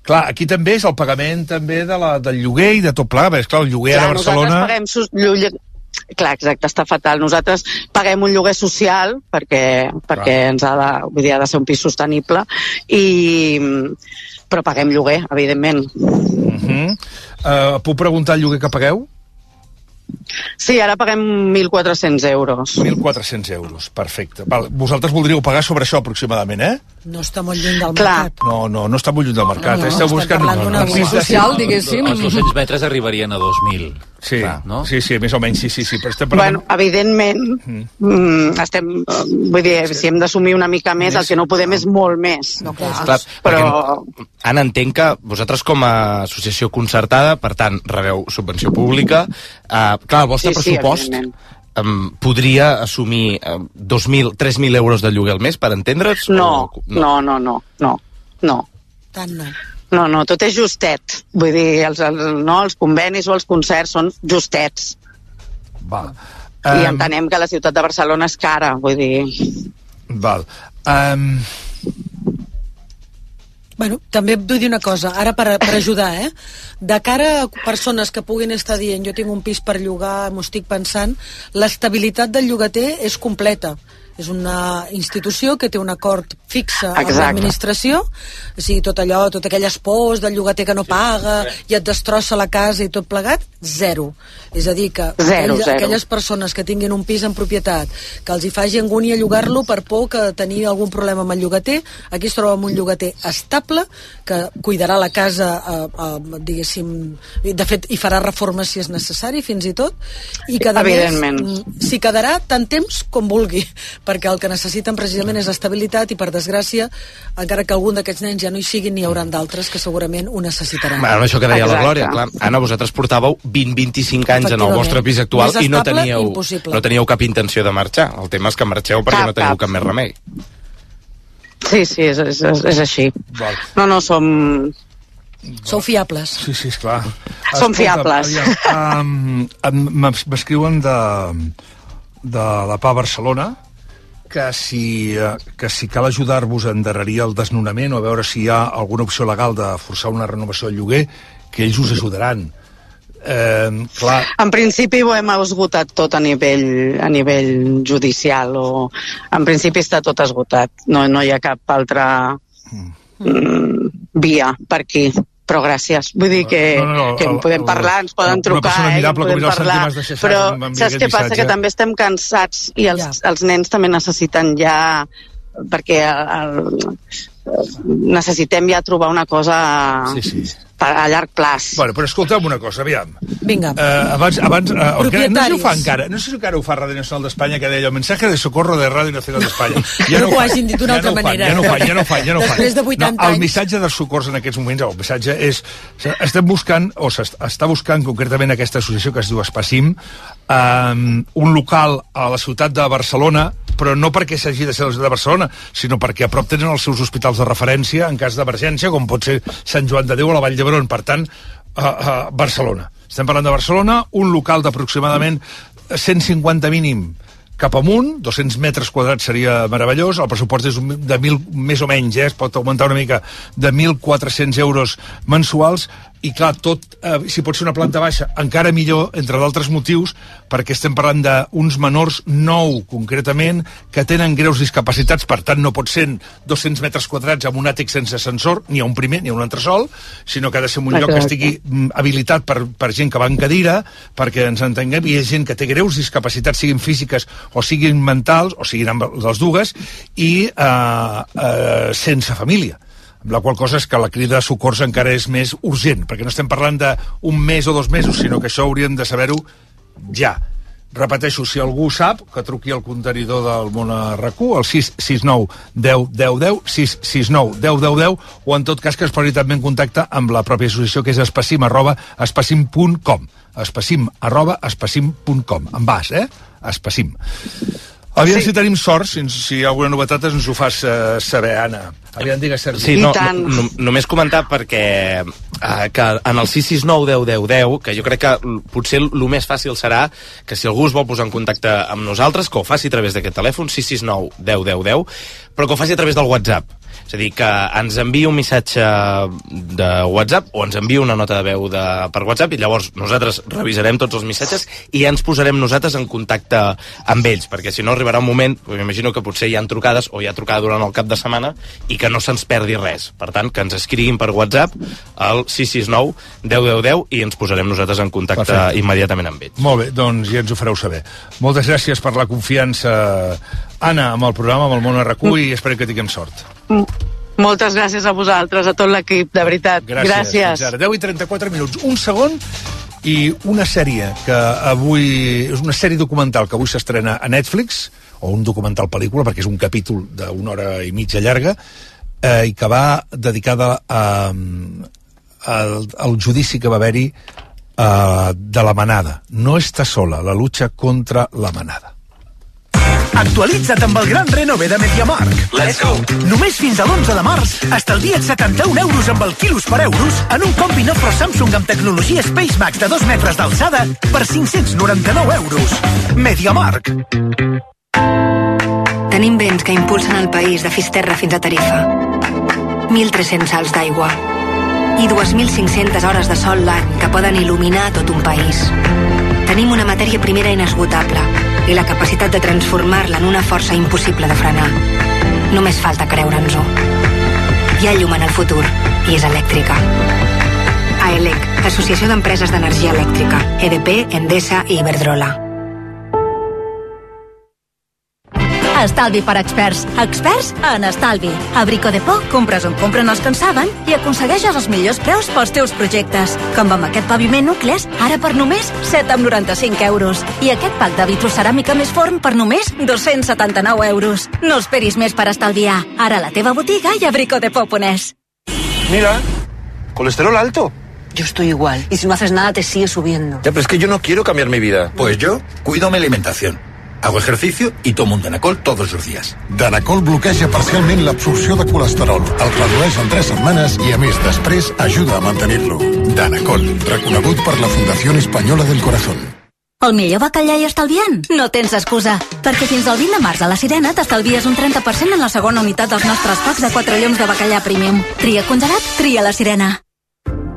Speaker 2: Clar, aquí també és el pagament també de la, del lloguer i de tot plegat, perquè, esclar, el lloguer
Speaker 23: Clar,
Speaker 2: a Barcelona...
Speaker 23: Nosaltres paguem clar, exacte, està fatal. Nosaltres paguem un lloguer social perquè, perquè ens ha de, vull dir, ha de ser un pis sostenible i, però paguem lloguer, evidentment.
Speaker 2: Uh -huh. uh, puc preguntar el lloguer que pagueu?
Speaker 23: Sí, ara paguem 1.400 euros.
Speaker 2: 1.400 euros, perfecte. Val, vosaltres voldríeu pagar sobre això aproximadament, eh?
Speaker 3: No està molt lluny del
Speaker 23: Clar.
Speaker 3: mercat.
Speaker 2: No, no, no està molt lluny del mercat.
Speaker 3: No,
Speaker 2: eh? Esteu
Speaker 3: estem
Speaker 2: buscant
Speaker 3: parlant d'una
Speaker 2: un pis de-
Speaker 6: social, diguéssim.
Speaker 4: Els 200 metres arribarien a 2.000.
Speaker 2: Sí,
Speaker 4: Clar, no?
Speaker 2: sí, sí, més o menys, sí, sí, sí. Però estem parlant...
Speaker 23: Bueno, evidentment, mm, estem, eh, vull dir, si hem d'assumir una mica més, el que no podem és molt més. No,
Speaker 22: Clar, però... Anna, entenc que vosaltres com a associació concertada, per tant, rebeu subvenció pública, eh, clar, el vostre
Speaker 23: Sí, sí,
Speaker 22: pressupost
Speaker 23: evidentment.
Speaker 22: em, podria assumir eh, 2.000, 3.000 euros de lloguer al mes, per entendre's?
Speaker 23: No,
Speaker 22: O-
Speaker 23: no, no, no, no, no.
Speaker 3: Tant no.
Speaker 23: No, no, tot és justet. Vull dir, els, els, no, els convenis o els concerts són justets.
Speaker 2: Val.
Speaker 23: I
Speaker 2: Em,
Speaker 23: entenem que la ciutat de Barcelona és cara, vull dir...
Speaker 2: Val. Um,
Speaker 3: Bueno, també et vull dir una cosa, ara per, per ajudar, eh? De cara a persones que puguin estar dient jo tinc un pis per llogar, m'ho estic pensant, l'estabilitat del llogater és completa. És una institució que té un acord fixe amb l'administració, o sigui, tot allò, tot aquelles pors del llogater que no paga i et destrossa la casa i tot plegat, zero. És a dir, que
Speaker 23: Zero, zero.
Speaker 3: aquelles persones que tinguin un pis en propietat, que els hi faci angúnia llogar-lo per por que tenir algun problema amb el llogater, aquí es troba amb un llogater estable, que cuidarà la casa, eh, eh, diguéssim, de fet, hi farà reformes si és necessari, fins i tot, i que, a més,
Speaker 23: Evidentment.
Speaker 3: s'hi quedarà tant temps com vulgui, perquè el que necessiten precisament és estabilitat i, per desgràcia, encara que algun d'aquests nens ja no hi siguin, n'hi hauran d'altres que segurament ho necessitaran.
Speaker 22: Bueno, això que deia la
Speaker 23: Exacte.
Speaker 22: Glòria, clar. Anna, vosaltres portàveu 20-25 anys en el vostre pis actual
Speaker 3: Més
Speaker 22: i no
Speaker 3: estable,
Speaker 22: teníeu,
Speaker 3: impossible.
Speaker 22: no teníeu cap intenció de marxar. El tema és que marxeu perquè
Speaker 23: Cap,
Speaker 22: no teniu
Speaker 23: cap.
Speaker 22: cap més remei.
Speaker 23: Sí, sí, és, és, és, és així.
Speaker 2: Val.
Speaker 23: No, no, som...
Speaker 3: Sou fiables.
Speaker 2: Sí, sí, esclar.
Speaker 23: Som fiables.
Speaker 2: aviam, um, M'escriuen de, de la PA Barcelona que si, eh, que si cal ajudar-vos a endarrerir el desnonament o a veure si hi ha alguna opció legal de forçar una renovació del lloguer, que ells us ajudaran. Eh, clar,
Speaker 23: En principi ho hem esgotat tot a nivell, a nivell judicial o en principi està tot esgotat. No, no hi ha cap altra mm, via per aquí. Però gràcies. Vull dir que,
Speaker 2: No, no, no,
Speaker 23: que en
Speaker 2: el-
Speaker 23: podem
Speaker 2: el-
Speaker 23: parlar, ens poden
Speaker 2: una
Speaker 23: trucar, eh,
Speaker 2: com
Speaker 23: podem
Speaker 2: el
Speaker 23: parlar. Però saps què passa? Que també estem cansats i els, els nens també necessiten ja perquè el, necessitem ja trobar una cosa
Speaker 2: Sí, sí.
Speaker 23: Per- a llarg plaç.
Speaker 2: Bueno, però escolta'm una cosa, aviam.
Speaker 3: Vinga.
Speaker 2: Uh, abans, abans, uh, no sé si ho fa encara, no sé si encara ho fa Ràdio Nacional d'Espanya, que deia el mensaje de socorro de Ràdio Nacional d'Espanya.
Speaker 3: No
Speaker 2: ho
Speaker 3: ho
Speaker 2: fan,
Speaker 3: hagin dit d'una
Speaker 2: ja
Speaker 3: altra
Speaker 2: no ho fan,
Speaker 3: manera.
Speaker 2: Ja no ho fan, ja no ho fan, ja no ho fan.
Speaker 3: Després de 80
Speaker 2: no, El
Speaker 3: anys.
Speaker 2: missatge dels socors en aquests moments, el missatge és... Estem buscant, o s'està buscant concretament aquesta associació que es diu Espacim, um, un local a la ciutat de Barcelona, però no perquè s'hagi de ser la ciutat de Barcelona, sinó perquè a prop tenen els seus hospitals de referència en cas d'emergència, com pot ser Sant Joan de Déu o la Vall d'Hebron. Per tant, a, a Barcelona. Estem parlant de Barcelona, un local d'aproximadament 150 mínim cap amunt, 200 metres quadrats seria meravellós, el pressupost és de 1.000, més o menys, eh, es pot augmentar una mica, de 1.400 euros mensuals, i clar, tot, eh, si pot ser una planta baixa, encara millor, entre d'altres motius, perquè estem parlant d'uns menors nou, concretament, que tenen greus discapacitats, per tant no pot ser 200 metres quadrats amb un àtic sense ascensor, ni a un primer ni a un entresol, sinó que ha de ser un lloc que
Speaker 23: Exacte.
Speaker 2: estigui mm, habilitat per, per gent que va en cadira, perquè ens entenguem, hi ha gent que té greus discapacitats, siguin físiques o siguin mentals, o siguin amb les dues, i eh, eh, sense família la qual cosa és que la crida de socors encara és més urgent, perquè no estem parlant d'un mes o dos mesos, sinó que això hauríem de saber-ho ja. Repeteixo, si algú sap, que truqui al contenidor del món RAC1, el 669 10 10 10, 669 10 10 10, o en tot cas que es posi també en contacte amb la pròpia associació, que és espacim arroba espacim.com. Espacim arroba espacim.com. En bas, eh? Espacim. Aviam sí. si tenim sort, si, si hi ha alguna novetat ens ho fas uh, saber, Anna. Aviam, digues, Sergi.
Speaker 22: Sí, no, no, no, només comentar perquè eh, que en el 669 10 10 10, que jo crec que potser el més fàcil serà que si algú es vol posar en contacte amb nosaltres, que ho faci a través d'aquest telèfon, 669 10 10 10, però que ho faci a través del WhatsApp És a dir, que ens envia un missatge de WhatsApp o ens envia una nota de veu de, per WhatsApp i llavors nosaltres revisarem tots els missatges i ja ens posarem nosaltres en contacte amb ells, perquè si no arribarà un moment, m'imagino que potser hi han trucades o hi ha trucada durant el cap de setmana i que no se'ns perdi res. Per tant, que ens escriguin per WhatsApp al 669 10 10 10 i ens posarem nosaltres en contacte
Speaker 2: Perfecte.
Speaker 22: immediatament amb ells.
Speaker 2: Molt bé, doncs ja ens ho fareu saber. Moltes gràcies per la confiança, Anna, amb el programa, amb el món RQ, i espero que tinguem sort.
Speaker 23: Moltes gràcies a vosaltres, a tot l'equip, de veritat.
Speaker 2: Gràcies.
Speaker 23: gràcies.
Speaker 2: Fins ara. 10 i 34 minuts. Un segon i una sèrie que avui... És una sèrie documental que avui s'estrena a Netflix, o un documental pel·lícula, perquè és un capítol d'una hora i mitja llarga, eh, i que va dedicada a, al, al judici que va haver-hi eh, de la manada. No està sola, la lucha contra la manada.
Speaker 21: Actualitza't amb el gran renove de MediaMark. Let's go! Només fins a l'11 de març estalvia't 71 euros amb el quilos per euros en un combi Nofro Samsung amb tecnologia Space Max de 2 metres d'alçada per 599 euros. MediaMark.
Speaker 13: Tenim vents que impulsen el país de Fisterra fins a Tarifa. 1.300 salts d'aigua. I 2.500 hores de sol l'any que poden il·luminar tot un país. Tenim una matèria primera inesgotable i la capacitat de transformar-la en una força impossible de frenar. Només falta creure'ns-ho. Hi ha llum en el futur i és elèctrica. AELEC, Associació d'Empreses d'Energia Elèctrica, EDP, Endesa i Iberdrola.
Speaker 15: Estalvi per experts. Experts en estalvi. A Brico de Po compres on compren els que en saben i aconsegueixes els millors preus pels teus projectes. Com amb aquest paviment nucles, ara per només 7,95 euros. I aquest pack de vitroceràmica més forn per només 279 euros. No esperis més per estalviar. Ara a la teva botiga i a bricodepo.es.
Speaker 24: Mira, colesterol alto.
Speaker 25: Yo estoy igual. Y si no haces nada, te sigue subiendo.
Speaker 24: Ya, pero es que yo no quiero cambiar mi vida. Pues yo cuido mi alimentación. Hago ejercicio y tomo un Danacol todos los días.
Speaker 26: Danacol bloqueja parcialment l'absorció de colesterol, el redueix en 3 setmanes i, a més, després ajuda a mantenir-lo. Danacol, reconegut per la Fundació Espanyola del Corazón.
Speaker 15: El millor bacallà i estalviant? No tens excusa, perquè fins al 20 de març a la Sirena t'estalvies un 30% en la segona unitat dels nostres packs de 4 lloms de bacallà premium. Tria congelat, tria la Sirena.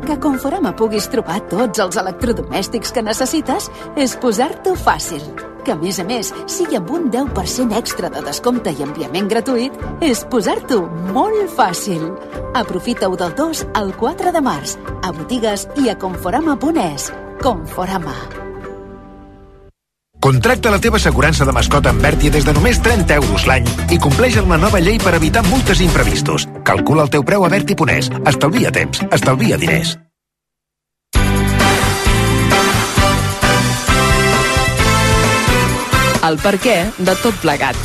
Speaker 12: Que Conforama puguis trobar tots els electrodomèstics que necessites és posar-t'ho fàcil. Que, a més a més, sigui amb un 10% extra de descompte i enviament gratuït, és posar-t'ho molt fàcil. Aprofita-ho del 2 al 4 de març, a botigues i a conforama.es. Conforama.
Speaker 27: Contracta la teva assegurança de mascota amb Bertia des de només 30 euros l'any i compleix amb la nova llei per evitar multes i imprevistos. Calcula el teu preu a Berti.es. Estalvia temps, estalvia diners.
Speaker 18: El per què de tot plegat.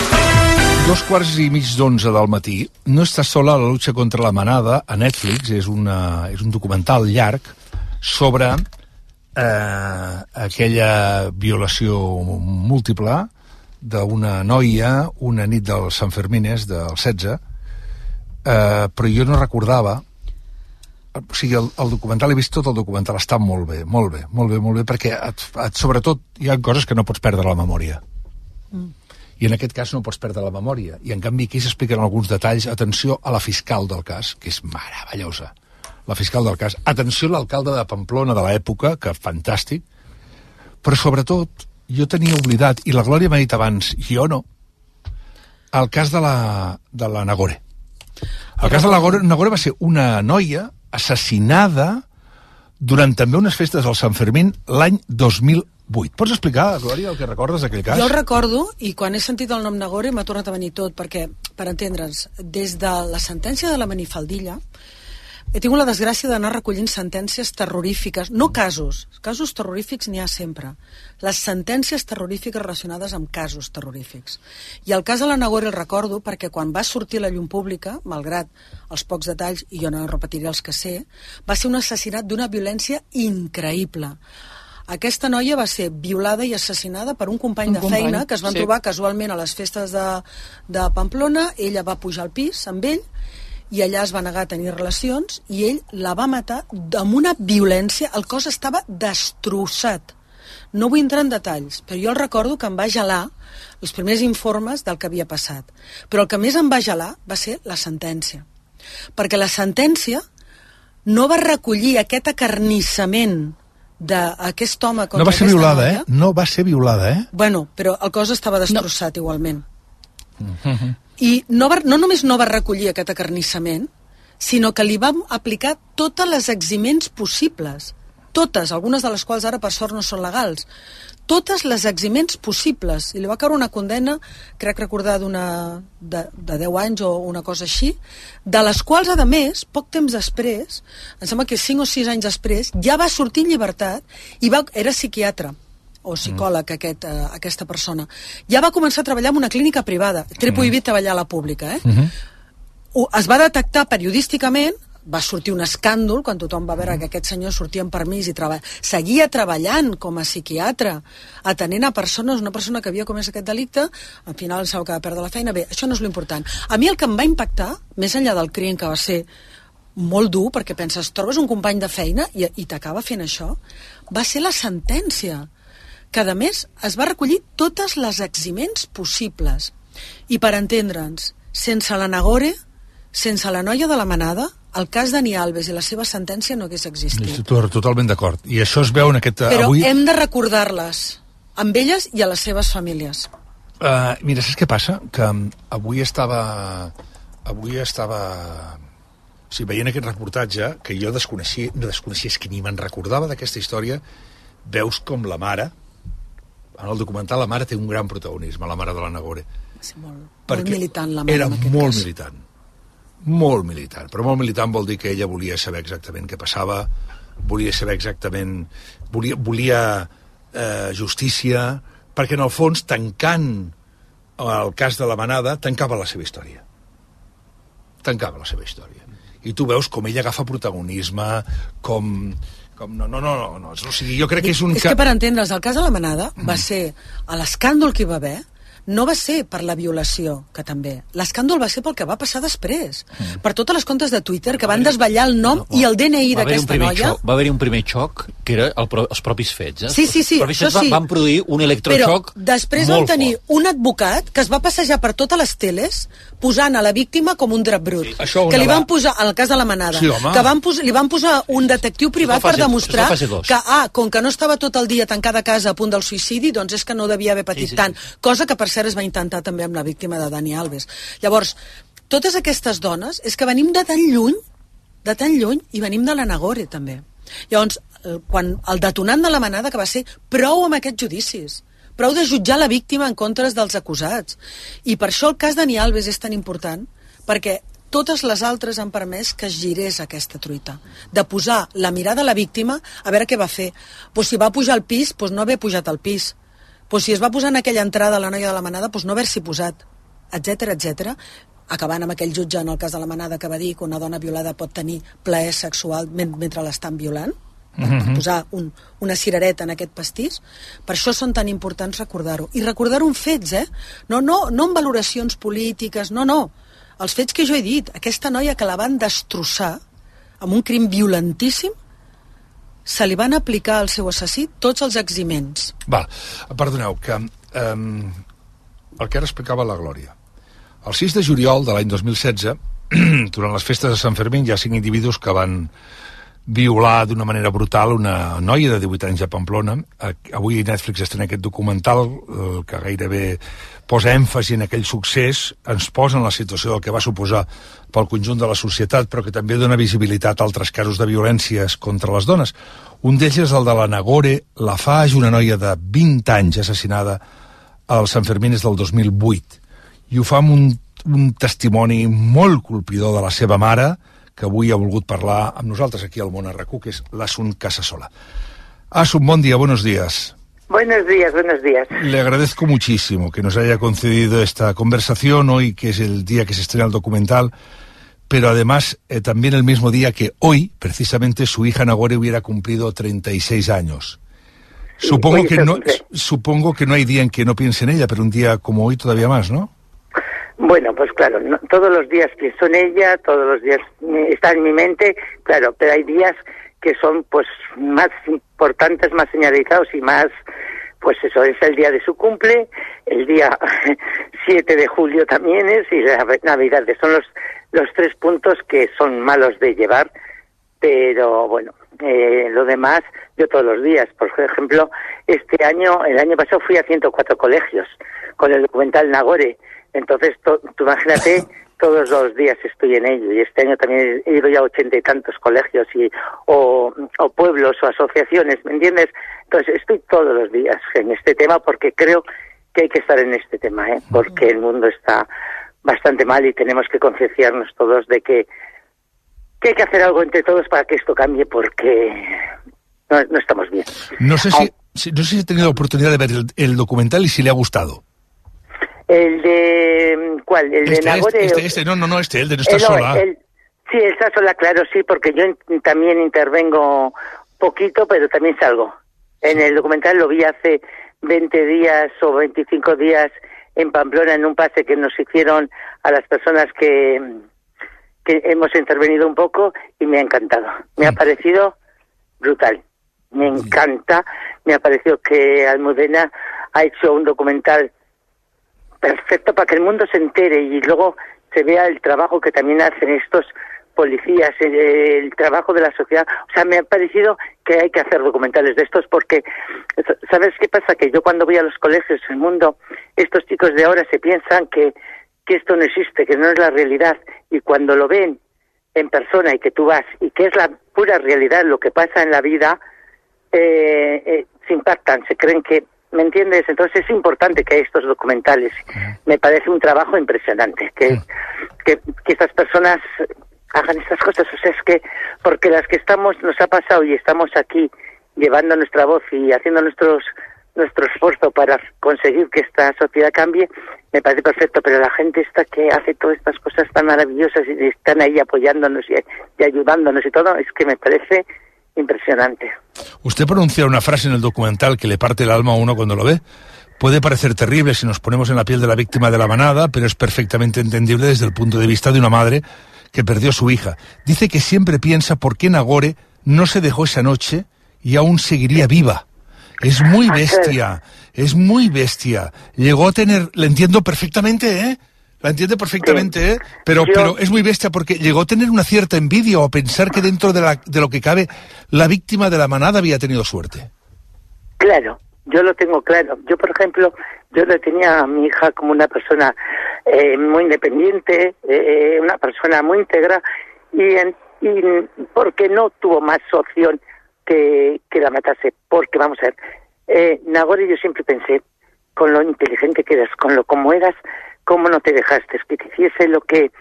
Speaker 2: Dos quarts i mig d'onze del matí. No està sola la lucha contra la manada a Netflix. És, una, és un documental llarg sobre eh, aquella violació múltiple d'una noia una nit del Sant Fermines del 16 eh, però jo no recordava o sigui, el, el documental, he vist tot el documental, està molt bé, molt bé, molt bé, molt bé, perquè et, et, sobretot hi ha coses que no pots perdre la memòria. Mm. I en aquest cas no pots perdre la memòria. I en canvi aquí s'expliquen alguns detalls. Atenció a la fiscal del cas, que és meravellosa. La fiscal del cas. Atenció a l'alcalde de Pamplona de l'època, que fantàstic. Però sobretot, jo tenia oblidat, i la Glòria m'ha dit abans, jo no, el cas de la, de la Nagore. El cas de la Nagore, Nagore va ser una noia assassinada durant també unes festes del Sant Fermín l'any 2008. Pots explicar, Glòria, el que recordes d'aquell cas?
Speaker 3: Jo el recordo, i quan he sentit el nom Nagore m'ha tornat a venir tot, perquè, per entendre'ns, des de la sentència de la manifaldilla, he tingut la desgràcia d'anar recollint sentències terrorífiques, no casos, casos terrorífics n'hi ha sempre, les sentències terrorífiques relacionades amb casos terrorífics. I el cas de la Nagore el recordo perquè quan va sortir a la llum pública, malgrat els pocs detalls, i jo no repetiré els que sé, va ser un assassinat d'una violència increïble. Aquesta noia va ser violada i assassinada per un company
Speaker 6: Un
Speaker 3: de
Speaker 6: company,
Speaker 3: feina que es van
Speaker 6: sí.
Speaker 3: trobar casualment a les festes de, de Pamplona, ella va pujar al pis amb ell, i allà es va negar a tenir relacions i ell la va matar amb una violència, el cos estava destrossat No vull entrar en detalls, però jo el recordo que em va gelar els primers informes del que havia passat. Però el que més em va gelar va ser la sentència. Perquè la sentència no va recollir aquest acarnissament d'aquest home contra
Speaker 2: No va ser violada,
Speaker 3: noia.
Speaker 2: eh? No va ser violada, eh?
Speaker 3: Bueno, però el cos estava destrossat no. igualment. I no, va, no només no va recollir aquest acarnissament, sinó que li vam aplicar totes les eximents possibles. Totes, algunes de les quals ara per sort no són legals. Totes les eximents possibles. I li va caure una condena, crec recordar, d'una de, de 10 anys o una cosa així, de les quals, a més, poc temps després, em sembla que 5 o 6 anys després, ja va sortir en llibertat i va, era psiquiatre o psicòleg mm. aquest, uh, aquesta persona. Ja va començar a treballar en una clínica privada. Té
Speaker 2: Mm.
Speaker 3: prohibit treballar a la pública, eh?
Speaker 2: -huh.
Speaker 3: Ho- es va detectar periodísticament va sortir un escàndol quan tothom va veure que aquest senyor sortia en permís i treba... seguia treballant com a psiquiatre, atenent a persones, una persona que havia comès aquest delicte, al final que va perdre la feina. Bé, això no és l'important. A mi el que em va impactar, més enllà del crim que va ser molt dur, perquè penses, trobes un company de feina i, i t'acaba fent això, va ser la sentència, que a més es va recollir totes les eximents possibles. I per entendre'ns, sense la Nagore, sense la noia de la manada, el cas Dani Alves i la seva sentència no hagués existit.
Speaker 2: Totalment d'acord. I això es veu en aquest...
Speaker 3: Però
Speaker 2: avui...
Speaker 3: hem de recordar-les, amb elles i a les seves famílies.
Speaker 2: Uh, mira, saps què passa? Que um, avui estava... Avui estava... Sí, veient aquest reportatge, que jo desconeixia, no desconeixia, és que ni me'n recordava d'aquesta història, veus com la mare, en el documental la mare té un gran protagonisme, la mare de la Nagore.
Speaker 3: Ser molt, molt militant, la mare,
Speaker 2: Era molt
Speaker 3: cas.
Speaker 2: militant. Molt militant. Però molt militant vol dir que ella volia saber exactament què passava, volia saber exactament... Volia, volia eh, justícia, perquè en el fons, tancant el cas de la manada, tancava la seva història. Tancava la seva història. I tu veus com ella agafa protagonisme, com... com no, no, no, no, no. O sigui, jo crec que és un...
Speaker 3: És que per entendre's, el cas de la manada va ser a l'escàndol que hi va haver, no va ser per la violació, que també. L'escàndol va ser pel que va passar després. Mm. Per totes les comptes de Twitter que van desvetllar el nom i el DNI d'aquesta noia.
Speaker 4: xoc, va haver-hi un primer xoc que era el, pro- els propis fets. Eh?
Speaker 3: Sí, sí, sí,
Speaker 4: Els propis fets van,
Speaker 3: sí.
Speaker 4: van produir un electroxoc
Speaker 3: Però després van
Speaker 4: molt
Speaker 3: tenir
Speaker 4: fort.
Speaker 3: un advocat que es va passejar per totes les teles posant a la víctima com un drap brut.
Speaker 2: Això
Speaker 3: que li van
Speaker 2: va-
Speaker 3: posar, en el cas de la manada,
Speaker 2: Sí, home.
Speaker 3: que van posar, li van posar un detectiu privat
Speaker 4: la
Speaker 3: per
Speaker 4: fase-
Speaker 3: demostrar
Speaker 4: fase
Speaker 3: que, ah, com que no estava tot el dia tancada a casa a punt del suïcidi, doncs és que no devia haver patit
Speaker 4: Sí, sí,
Speaker 3: tant. Cosa que, per cert, es va intentar també amb la víctima de Dani Alves. Llavors, totes aquestes dones, és que venim de tan lluny, de tan lluny, i venim de la Nagore, també. Llavors, quan el detonant de la manada que va ser prou amb aquests judicis, prou de jutjar la víctima en contra dels acusats. I per això el cas Dani Alves és tan important, perquè totes les altres han permès que es girés aquesta truita, de posar la mirada a la víctima a veure què va fer. Pues si va pujar al pis, pues no haver pujat al pis. Pues si es va posar en aquella entrada la noia de la manada, pues no haver-s'hi posat, etc etc acabant amb aquell jutge en el cas de la manada que va dir que una dona violada pot tenir plaer sexual men- mentre l'estan violant. Per
Speaker 2: Mhm.
Speaker 3: posar un, una cirereta en aquest pastís. Per això són tan importants recordar-ho. I recordar-ho en fets, eh? No, no, no en valoracions polítiques, no, no. Els fets que jo he dit, aquesta noia que la van destrossar amb un crim violentíssim se li van aplicar al seu assassí tots els eximents
Speaker 2: Val, perdoneu, que um, el que ara explicava la Glòria. El 6 de juliol de l'any 2016, durant les festes de Sant Fermín, hi ha cinc individus que van violar d'una manera brutal una noia de 18 anys a Pamplona. Avui Netflix estrena aquest documental eh, que gairebé posa èmfasi en aquell succés, ens posa en la situació del que va suposar pel conjunt de la societat, però que també dona visibilitat a altres casos de violències contra les dones. Un d'ells és el de la Nagore Lafage, una noia de 20 anys assassinada al Sant Fermín és del 2008 i ho fa amb un, un testimoni molt colpidor de la seva mare que avui ha volgut parlar amb nosaltres aquí al Món RQ, que és l'Asun Casasola. Asun, buen día, buenos días.
Speaker 28: Buenos días, buenos días.
Speaker 2: Le agradezco muchísimo que nos haya concedido esta conversación hoy, que es el día que se estrena el documental, pero además eh, también el mismo día que hoy, precisamente, su hija Nagore hubiera cumplido 36 años. Supongo que, no, supongo que no hay día en que no piense en ella, pero un día como hoy todavía más, ¿no?
Speaker 28: Bueno, pues claro, no- todos los días pienso en ella, todos los días está en mi mente, claro, pero hay días que son pues más importantes, más señalizados y más, pues eso, es el día de su cumple, el día 7 de julio también es y la Navidad. Son los, los tres puntos que son malos de llevar, pero bueno, eh, lo demás yo todos los días. Por ejemplo, este año, el año pasado fui a 104 colegios con el documental Nagore. Entonces, to- tú imagínate, todos los días estoy en ello. Y este año también he ido ya a ochenta y tantos colegios y, o, o pueblos o asociaciones, ¿me entiendes? Entonces, estoy todos los días en este tema porque creo que hay que estar en este tema, ¿eh? porque el mundo está bastante mal y tenemos que concienciarnos todos de que, que hay que hacer algo entre todos para que esto cambie porque no, no estamos bien.
Speaker 2: No sé si, no sé si he tenido la oportunidad de ver el, el documental y si le ha gustado.
Speaker 28: El de... ¿Cuál? El de
Speaker 2: Este,
Speaker 28: Nagore.
Speaker 2: este, este, no, no, no, este, el de no
Speaker 28: Eh, no,
Speaker 2: sola.
Speaker 28: el- sí, está sola, claro, sí, porque yo in- también intervengo poquito, pero también salgo. En el documental lo vi hace 20 días o 25 días en Pamplona en un pase que nos hicieron a las personas que, que hemos intervenido un poco y me ha encantado. Me ha parecido brutal. Me encanta. Me ha parecido que Almudena ha hecho un documental perfecto para que el mundo se entere y luego se vea el trabajo que también hacen estos policías, el, el trabajo de la sociedad. O sea, me ha parecido que hay que hacer documentales de estos porque, ¿sabes qué pasa? Que yo cuando voy a los colegios, el mundo, estos chicos de ahora se piensan que, que esto no existe, que no es la realidad y cuando lo ven en persona y que tú vas y que es la pura realidad lo que pasa en la vida, eh, eh, se impactan, se creen que, ¿me entiendes? Entonces es importante que hay estos documentales. Me parece un trabajo impresionante que, que, que estas personas hagan estas cosas. O sea, es que porque las que estamos, nos ha pasado y estamos aquí llevando nuestra voz y haciendo nuestros nuestro esfuerzo para conseguir que esta sociedad cambie, me parece perfecto, pero la gente esta que hace todas estas cosas tan maravillosas y están ahí apoyándonos y, y ayudándonos y todo, es que me parece impresionante.
Speaker 2: Usted pronuncia una frase en el documental que le parte el alma a uno cuando lo ve. Puede parecer terrible si nos ponemos en la piel de la víctima de la manada, pero es perfectamente entendible desde el punto de vista de una madre que perdió a su hija. Dice que siempre piensa por qué Nagore no se dejó esa noche y aún seguiría viva. Es muy bestia, es muy bestia. Llegó a tener, le entiendo perfectamente, ¿eh? La entiende perfectamente, ¿eh? Pero, pero es muy bestia porque llegó a tener una cierta envidia o a pensar que dentro de, la, de lo que cabe, la víctima de la manada había tenido suerte.
Speaker 28: Claro, yo lo tengo claro. Yo, por ejemplo, yo le tenía a mi hija como una persona eh, muy independiente, eh, una persona muy íntegra, y, en, y porque no tuvo más opción que, que la matase. Porque, vamos a ver, eh, Nagore yo siempre pensé, con lo inteligente que eras, con lo como eras, cómo no te dejaste, que te hiciese lo que,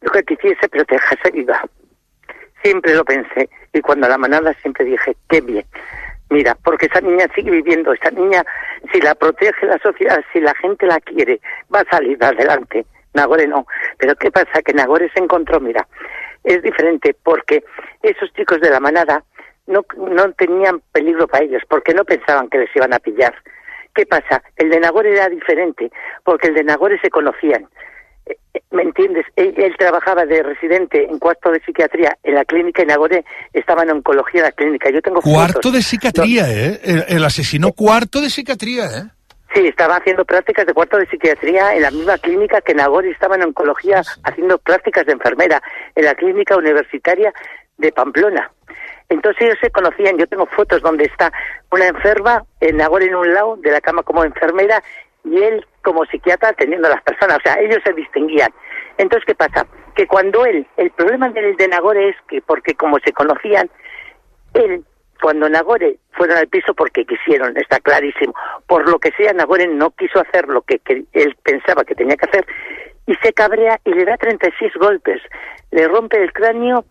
Speaker 28: lo que te hiciese, pero te dejase viva. Siempre lo pensé, y cuando la manada siempre dije, qué bien. Mira, porque esa niña sigue viviendo, esa niña, si la protege la sociedad, si la gente la quiere, va a salir adelante. Nagore no. Pero ¿qué pasa? Que Nagore se encontró, mira, es diferente porque esos chicos de la manada no, no tenían peligro para ellos, porque no pensaban que les iban a pillar. ¿Qué pasa? El de Nagore era diferente, porque el de Nagore se conocían. ¿Me entiendes? Él, él, trabajaba de residente en cuarto de psiquiatría en la clínica y Nagore estaba en oncología en la clínica. Yo tengo
Speaker 2: Cuarto
Speaker 28: fotos.
Speaker 2: de psiquiatría, ¿eh? El, el asesino cuarto de psiquiatría, ¿eh?
Speaker 28: Sí, estaba haciendo prácticas de cuarto de psiquiatría en la misma clínica que Nagore estaba en oncología haciendo prácticas de enfermera en la clínica universitaria de Pamplona. Entonces ellos se conocían, yo tengo fotos donde está una enferma, en en un lado de la cama como enfermera y él como psiquiatra atendiendo a las personas, o sea, ellos se distinguían. Entonces, ¿qué pasa? Que cuando él, el problema del de Nagore es que, porque como se conocían, él, cuando Nagore fueron al piso porque quisieron, está clarísimo, por lo que sea, Nagore no quiso hacer lo que, que él pensaba que tenía que hacer, y se cabrea y le da 36 golpes, le rompe el cráneo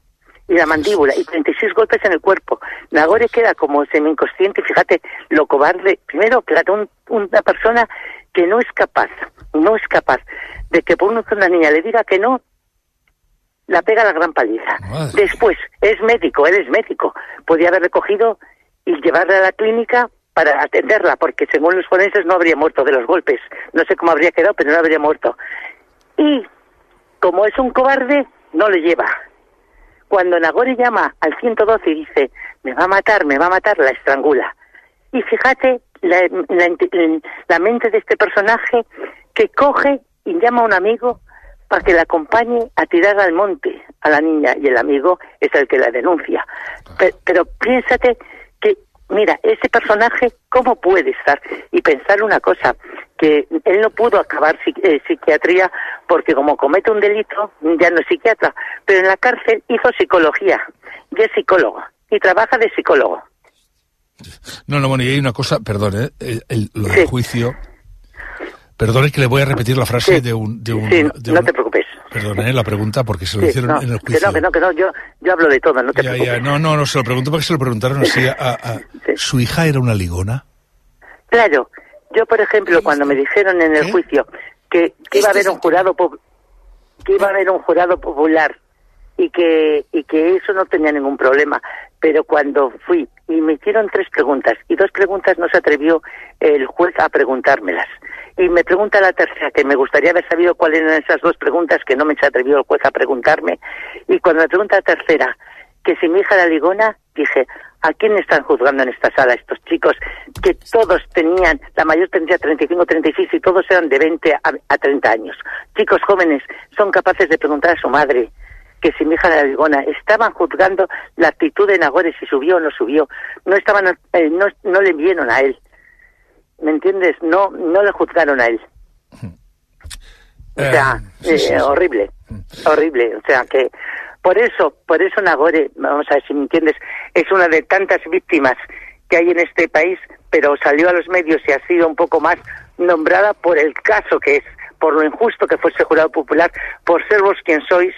Speaker 28: y la mandíbula, y 36 golpes en el cuerpo. Nagore queda como semi-inconsciente, fíjate, lo cobarde, primero, que un, una persona que no es capaz, no es capaz de que por una niña le diga que no, la pega la gran paliza. Madre. Después, es médico, él es médico, podía haber recogido y llevarla a la clínica para atenderla, porque según los forenses no habría muerto de los golpes. No sé cómo habría quedado, pero no habría muerto. Y como es un cobarde, no le lleva. Cuando Nagore llama al 112 y dice, me va a matar, me va a matar, la estrangula. Y fíjate la, la, la mente de este personaje que coge y llama a un amigo para que la acompañe a tirar al monte a la niña y el amigo es el que la denuncia. Pero, pero piénsate que, mira, ese personaje, ¿cómo puede estar? Y pensar una cosa, que él no pudo acabar eh, psiquiatría porque como comete un delito ya no es psiquiatra, pero en la cárcel hizo psicología, ya es psicólogo y trabaja de psicólogo.
Speaker 2: No, no, bueno, y hay una cosa, perdón, ¿eh? El- el- lo del juicio... Perdone que le voy a repetir la frase de un... De un
Speaker 28: Sí,
Speaker 2: de
Speaker 28: no
Speaker 2: un-
Speaker 28: te preocupes.
Speaker 2: Perdone la pregunta porque se lo
Speaker 28: Sí,
Speaker 2: hicieron
Speaker 28: no,
Speaker 2: en el
Speaker 28: que
Speaker 2: juicio.
Speaker 28: no, que no, que no, yo, yo hablo de todo, no te
Speaker 2: Ya,
Speaker 28: preocupes.
Speaker 2: ya, no, no, no, se lo pregunto porque se lo preguntaron así a... a- ¿Su hija era una ligona?
Speaker 28: Claro, yo por ejemplo cuando me dijeron en el juicio que, que iba a haber un jurado que iba a haber un jurado popular y que y que eso no tenía ningún problema, pero cuando fui y me hicieron tres preguntas y dos preguntas no se atrevió el juez a preguntármelas. Y me pregunta la tercera, que me gustaría haber sabido cuáles eran esas dos preguntas que no me se atrevió el juez a preguntarme. Y cuando me pregunta la tercera, que si mi hija era ligona, dije, ¿a quién están juzgando en esta sala estos chicos? Que todos tenían, la mayor tendría 35, 36 y todos eran de 20 a, a 30 años. Chicos jóvenes son capaces de preguntar a su madre que si mi hija era ligona. Estaban juzgando la actitud de Nagore, si subió o no subió. No estaban, eh, no, le vieron a él. ¿Me entiendes? No, no le juzgaron a él. O sea,
Speaker 2: sí, sí,
Speaker 28: eh,
Speaker 2: sí.
Speaker 28: horrible, horrible. O sea que por eso, por eso Nagore, vamos a ver si me entiendes, es una de tantas víctimas que hay en este país, pero salió a los medios y ha sido un poco más nombrada por el caso que es, por lo injusto que fue ese jurado popular, por ser vos quien sois.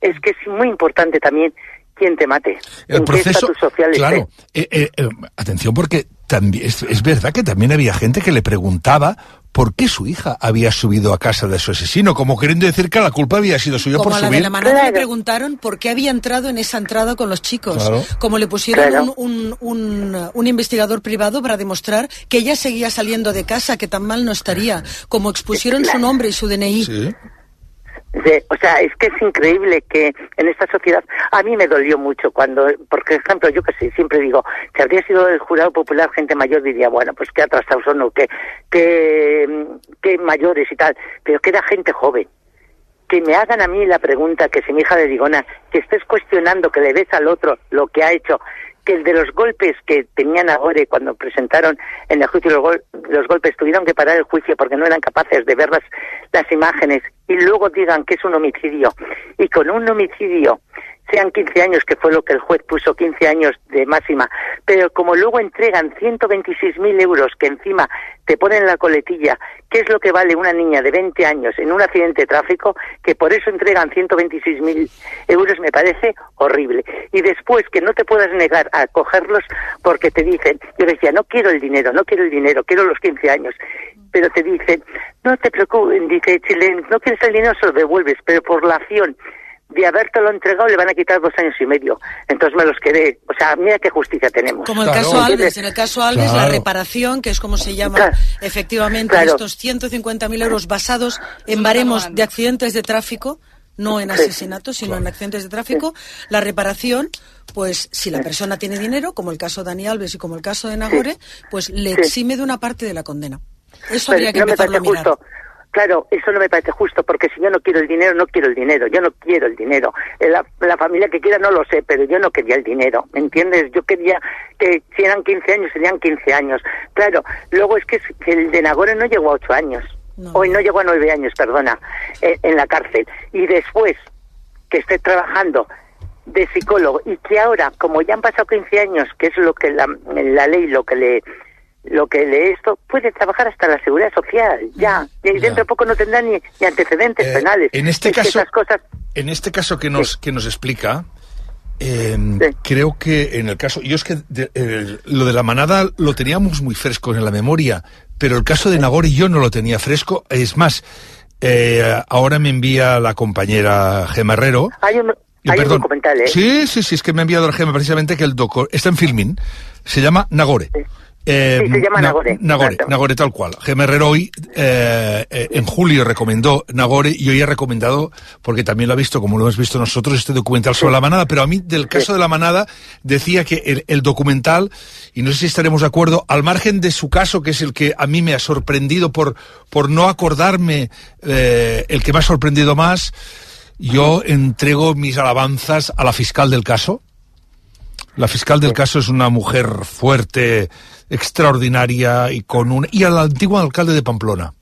Speaker 28: Es que es muy importante también quién te mate,
Speaker 2: El
Speaker 28: en qué
Speaker 2: proceso,
Speaker 28: estatus social
Speaker 2: claro, eh, eh, eh, atención porque también es, es verdad que también había gente que le preguntaba por qué su hija había subido a casa de su asesino, como queriendo decir que la culpa había sido suya
Speaker 3: Como
Speaker 2: por
Speaker 3: a la
Speaker 2: subir.
Speaker 3: de la manada le preguntaron por qué había entrado en esa entrada con los chicos.
Speaker 2: Claro.
Speaker 3: Como le pusieron
Speaker 2: Claro.
Speaker 3: un, un, un, un investigador privado para demostrar que ella seguía saliendo de casa, que tan mal no estaría. Como expusieron su nombre y su DNI.
Speaker 28: De- o sea, es que es increíble que en esta sociedad, a mí me dolió mucho cuando, por ejemplo, yo que sé, siempre digo, si habría sido el jurado popular gente mayor diría, bueno, pues qué atrasados son o qué, qué, mayores y tal, pero que era gente joven. Que me hagan a mí la pregunta, que si mi hija de Digona, que estés cuestionando, que le des al otro lo que ha hecho, que el de los golpes que tenían a Gore cuando presentaron en el juicio los, gol- los golpes tuvieron que parar el juicio porque no eran capaces de ver las, las imágenes. Y luego digan que es un homicidio. Y con un homicidio sean 15 años, que fue lo que el juez puso, 15 años de máxima, pero como luego entregan 126.000 euros que encima te ponen en la coletilla, ¿qué es lo que vale una niña de 20 años en un accidente de tráfico? Que por eso entregan 126.000 euros me parece horrible. Y después que no te puedas negar a cogerlos porque te dicen, yo decía, no quiero el dinero, no quiero el dinero, quiero los 15 años. Pero te dicen, no te preocupes, dice, si le- no quieres el dinero, se lo devuelves, pero por la acción de habértelo entregado le van a quitar dos años y medio. Entonces me los quedé. O sea, mira qué justicia tenemos.
Speaker 3: Como el caso Alves. En el caso Alves, la reparación, que es como se llama
Speaker 28: Claro.
Speaker 3: efectivamente estos 150.000 euros basados en baremos de accidentes de tráfico, no en asesinatos, sino en accidentes de tráfico, la reparación, pues si la persona tiene dinero, como el caso de Dani Alves y como el caso de Nagore, pues le exime de una parte de la condena. Eso habría que
Speaker 28: no me parece
Speaker 3: mirar.
Speaker 28: justo. Claro, eso no me parece justo, porque si yo no quiero el dinero, no quiero el dinero, yo no quiero el dinero. Eh, La, la familia que quiera no lo sé, pero yo no quería el dinero, ¿me entiendes? Yo quería que si eran 15 años, serían 15 años. Claro, luego es que, el de Nagore no llegó a 8 años, hoy no llegó a 9 años, perdona, eh, en la cárcel. Y después que esté trabajando de psicólogo y que ahora, como ya han pasado 15 años, que es lo que la, la ley, lo que le lo que le esto puede trabajar hasta la seguridad social ya. Y ahí dentro de poco no tendrá ni, ni antecedentes
Speaker 2: Eh,
Speaker 28: penales.
Speaker 2: en este
Speaker 28: Es
Speaker 2: caso-
Speaker 28: cosas
Speaker 2: En este caso que nos, que nos explica, eh, creo que en el caso, yo es que de- el- lo de la manada lo teníamos muy fresco en la memoria, pero el caso de Nagori yo no lo tenía fresco. Es más, eh, ahora me envía la compañera Gemma Herrero.
Speaker 28: hay un hay un
Speaker 2: perdón,
Speaker 28: documental ¿eh?
Speaker 2: Sí, sí, sí, es que me ha enviado la Gema precisamente que el doco está en filming, se llama Nagore. Eh,
Speaker 28: Sí, se llama
Speaker 2: Na-
Speaker 28: Nagore,
Speaker 2: Nagore. Nagore tal cual. Herrero hoy, eh, eh, en julio recomendó Nagore y hoy ha recomendado, porque también lo ha visto, como lo hemos visto nosotros, este documental sobre la manada, pero a mí del caso de la manada decía que el, el documental, y no sé si estaremos de acuerdo, al margen de su caso, que es el que a mí me ha sorprendido por, por no acordarme, el que me ha sorprendido más, yo entrego mis alabanzas a la fiscal del caso. La fiscal del caso es una mujer fuerte, extraordinaria y con un y al antiguo alcalde de Pamplona.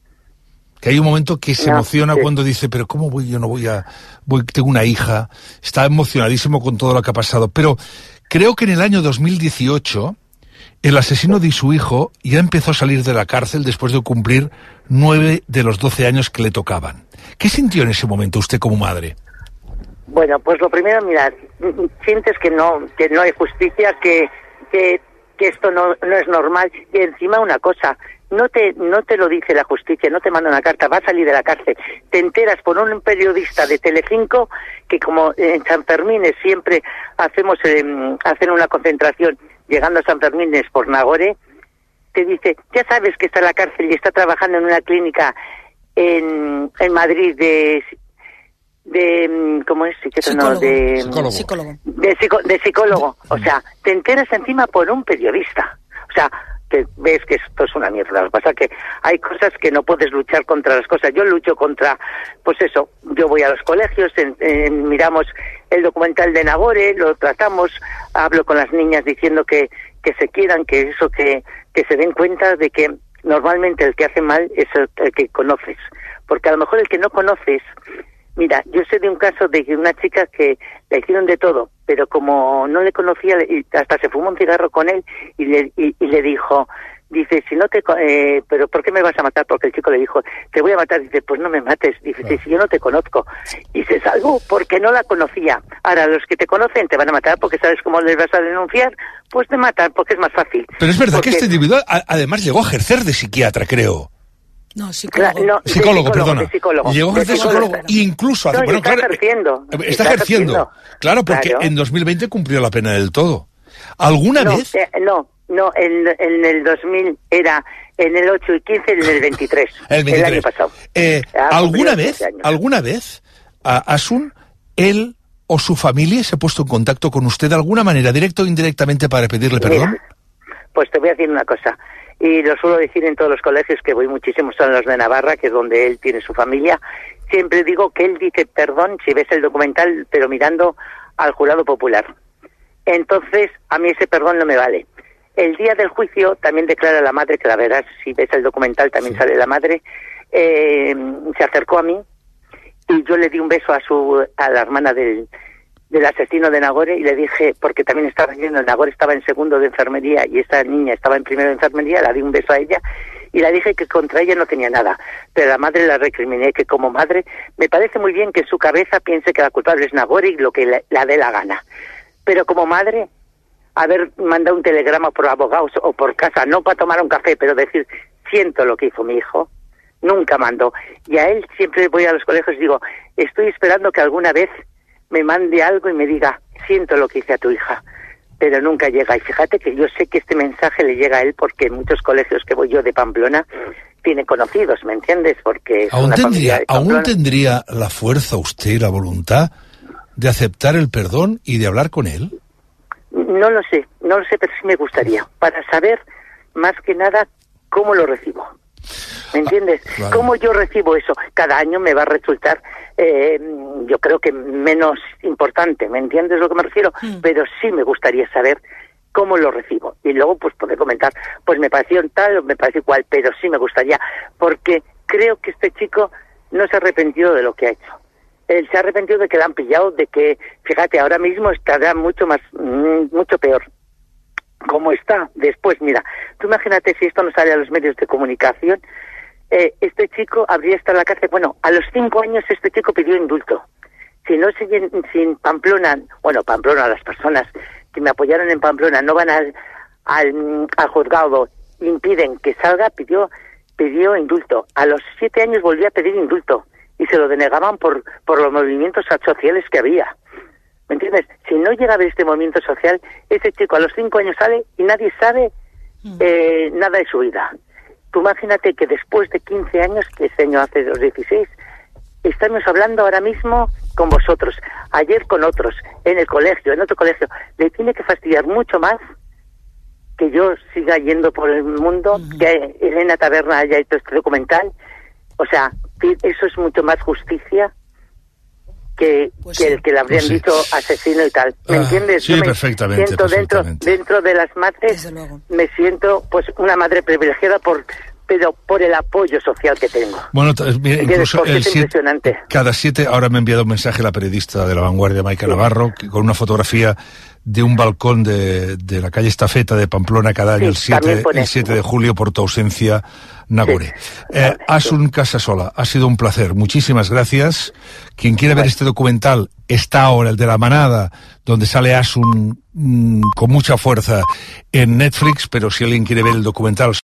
Speaker 2: Que hay un momento que se
Speaker 28: No,
Speaker 2: emociona cuando dice, pero ¿cómo voy? Yo no voy a... Voy, tengo una hija. Está emocionadísimo con todo lo que ha pasado. Pero creo que en el año 2018 el asesino de su hijo ya empezó a salir de la cárcel después de cumplir nueve de los doce años que le tocaban. ¿Qué sintió en ese momento usted como madre?
Speaker 28: Bueno, pues lo primero, mira, sientes que no, que no hay justicia, que, que, que esto no, no es normal. Y encima una cosa, no te, no te lo dice la justicia, no te manda una carta, va a salir de la cárcel. Te enteras por un periodista de Telecinco que como en San Fermín siempre hacemos, eh, hacen una concentración llegando a San Fermín por Nagore, te dice, ya sabes que está en la cárcel y está trabajando en una clínica en, en Madrid de de mm, cómo es psiquiatra no de
Speaker 3: Psicólogo.
Speaker 28: de, psico- de psicólogo. O sea te enteras encima por un periodista. O sea que ves que esto es una mierda. Lo que pasa que hay cosas que no puedes luchar contra las cosas. Yo lucho contra pues eso yo voy a los colegios en- en- miramos el documental de Nagore lo tratamos hablo con las niñas diciendo que que se quieran que eso que que se den cuenta de que normalmente el que hace mal es el, el que conoces. Porque a lo mejor el que no conoces Mira, yo sé de un caso de una chica que le hicieron de todo, pero como no le conocía, hasta se fumó un cigarro con él y le, y, y le dijo, dice, si no te, eh, pero ¿por qué me vas a matar? Porque el chico le dijo, te voy a matar. Dice, pues no me mates. Dice, si yo no te conozco. Y se salvó porque no la conocía. Ahora, los que te conocen te van a matar porque sabes cómo les vas a denunciar, pues te matan porque es más fácil.
Speaker 2: Pero es verdad que este individuo a- además llegó a ejercer de psiquiatra, creo.
Speaker 3: No, psicólogo.
Speaker 28: no, de
Speaker 2: Psicólogo, perdona.
Speaker 28: de psicólogo.
Speaker 2: Llegó a ejercer
Speaker 28: psicólogo.
Speaker 2: psicólogo, e incluso hace-
Speaker 28: No,
Speaker 2: bueno,
Speaker 28: está
Speaker 2: claro,
Speaker 28: ejerciendo.
Speaker 2: Está, ejerciendo. Claro, porque
Speaker 28: Claro.
Speaker 2: en 2020 cumplió la pena del todo. ¿Alguna
Speaker 28: no,
Speaker 2: vez?
Speaker 28: eh, no, no, en, en el 2000 era en el 8 y 15 en el 23.
Speaker 2: El 23.
Speaker 28: año pasado.
Speaker 2: Eh, ¿Alguna vez,
Speaker 28: 15 años.
Speaker 2: alguna vez, a Asun, él o su familia se ha puesto en contacto con usted de alguna manera, directo o indirectamente, para pedirle perdón?
Speaker 28: Mira, pues te voy a decir una cosa. Y lo suelo decir en todos los colegios que voy muchísimos, son los de Navarra, que es donde él tiene su familia. Siempre digo que él dice perdón si ves el documental, pero mirando al jurado popular. Entonces, a mí ese perdón no me vale. El día del juicio también declara la madre, que la verás, si ves el documental también sale la madre, eh, se acercó a mí y yo le di un beso a su a la hermana del, del asesino de Nagore y le dije, porque también estaba viendo, Nagore estaba en segundo de enfermería y esta niña estaba en primero de enfermería, le di un beso a ella y le dije que contra ella no tenía nada. Pero la madre la recriminé que como madre me parece muy bien que su cabeza piense que la culpable es Nagore y lo que le- la dé la gana. Pero como madre, haber mandado un telegrama por abogados o por casa, no para tomar un café, pero decir, siento lo que hizo mi hijo, nunca mandó. Y a él siempre voy a los colegios y digo, estoy esperando que alguna vez me mande algo y me diga, siento lo que hice a tu hija, pero nunca llega. Y fíjate que yo sé que este mensaje le llega a él porque en muchos colegios que voy yo de Pamplona tiene conocidos, ¿me entiendes? Porque
Speaker 2: ¿Aún tendría, ¿Aún tendría la fuerza usted y la voluntad de aceptar el perdón y de hablar con él?
Speaker 28: No lo sé, no lo sé, pero sí me gustaría, para saber más que nada cómo lo recibo. ¿Me entiendes?
Speaker 2: claro.
Speaker 28: ¿Cómo yo recibo eso? Cada año me va a resultar, eh, yo creo que menos importante, ¿me entiendes lo que me refiero? Pero sí me gustaría saber cómo lo recibo. Y luego, pues, poder comentar, pues me pareció tal o me pareció cual, pero sí me gustaría, porque creo que este chico no se ha arrepentido de lo que ha hecho él se ha arrepentido de que la han pillado, de que, fíjate, ahora mismo estará mucho más, mm, mucho peor. ¿Cómo está? Después, mira, tú imagínate si esto no sale a los medios de comunicación, eh, este chico habría estado en la cárcel. Bueno, a los cinco años este chico pidió indulto. Si no siguen, sin Pamplona, bueno, Pamplona, las personas que me apoyaron en Pamplona no van al, al, al juzgado, impiden que salga, pidió, pidió indulto. A los siete años volvió a pedir indulto y se lo denegaban por, por los movimientos sociales que había. ¿Me entiendes? Si no llega a haber este movimiento social, ese chico a los cinco años sale y nadie sabe eh, nada de su vida. Tú imagínate que después de 15 años, que este año hace los 16, estamos hablando ahora mismo con vosotros, ayer con otros, en el colegio, en otro colegio. Le tiene que fastidiar mucho más que yo siga yendo por el mundo, que Elena Taberna haya hecho este documental. O sea, eso es mucho más justicia que, que el que le habrían
Speaker 2: Pues sí.
Speaker 28: dicho asesino y tal. ¿Me
Speaker 2: Ah,
Speaker 28: entiendes?
Speaker 2: sí,
Speaker 28: Yo me
Speaker 2: perfectamente,
Speaker 28: Siento dentro,
Speaker 2: perfectamente.
Speaker 28: dentro de las madres, me siento pues una madre privilegiada por pero por el apoyo social que tengo.
Speaker 2: Bueno, t- mira, incluso el siete-
Speaker 28: impresionante.
Speaker 2: cada siete, ahora me ha enviado un mensaje la periodista de La Vanguardia, Maika Navarro, que- con una fotografía de un balcón de, de la calle Estafeta de Pamplona cada año,
Speaker 28: Sí,
Speaker 2: el,
Speaker 28: también
Speaker 2: 7,
Speaker 28: pone.
Speaker 2: el 7 de julio, por tu ausencia, Nagore. Eh, Asun Casasola, ha sido un placer. Muchísimas gracias. Quien quiera ver este documental, está ahora, el de la manada, donde sale Asun mm, con mucha fuerza en Netflix, pero si alguien quiere ver el documental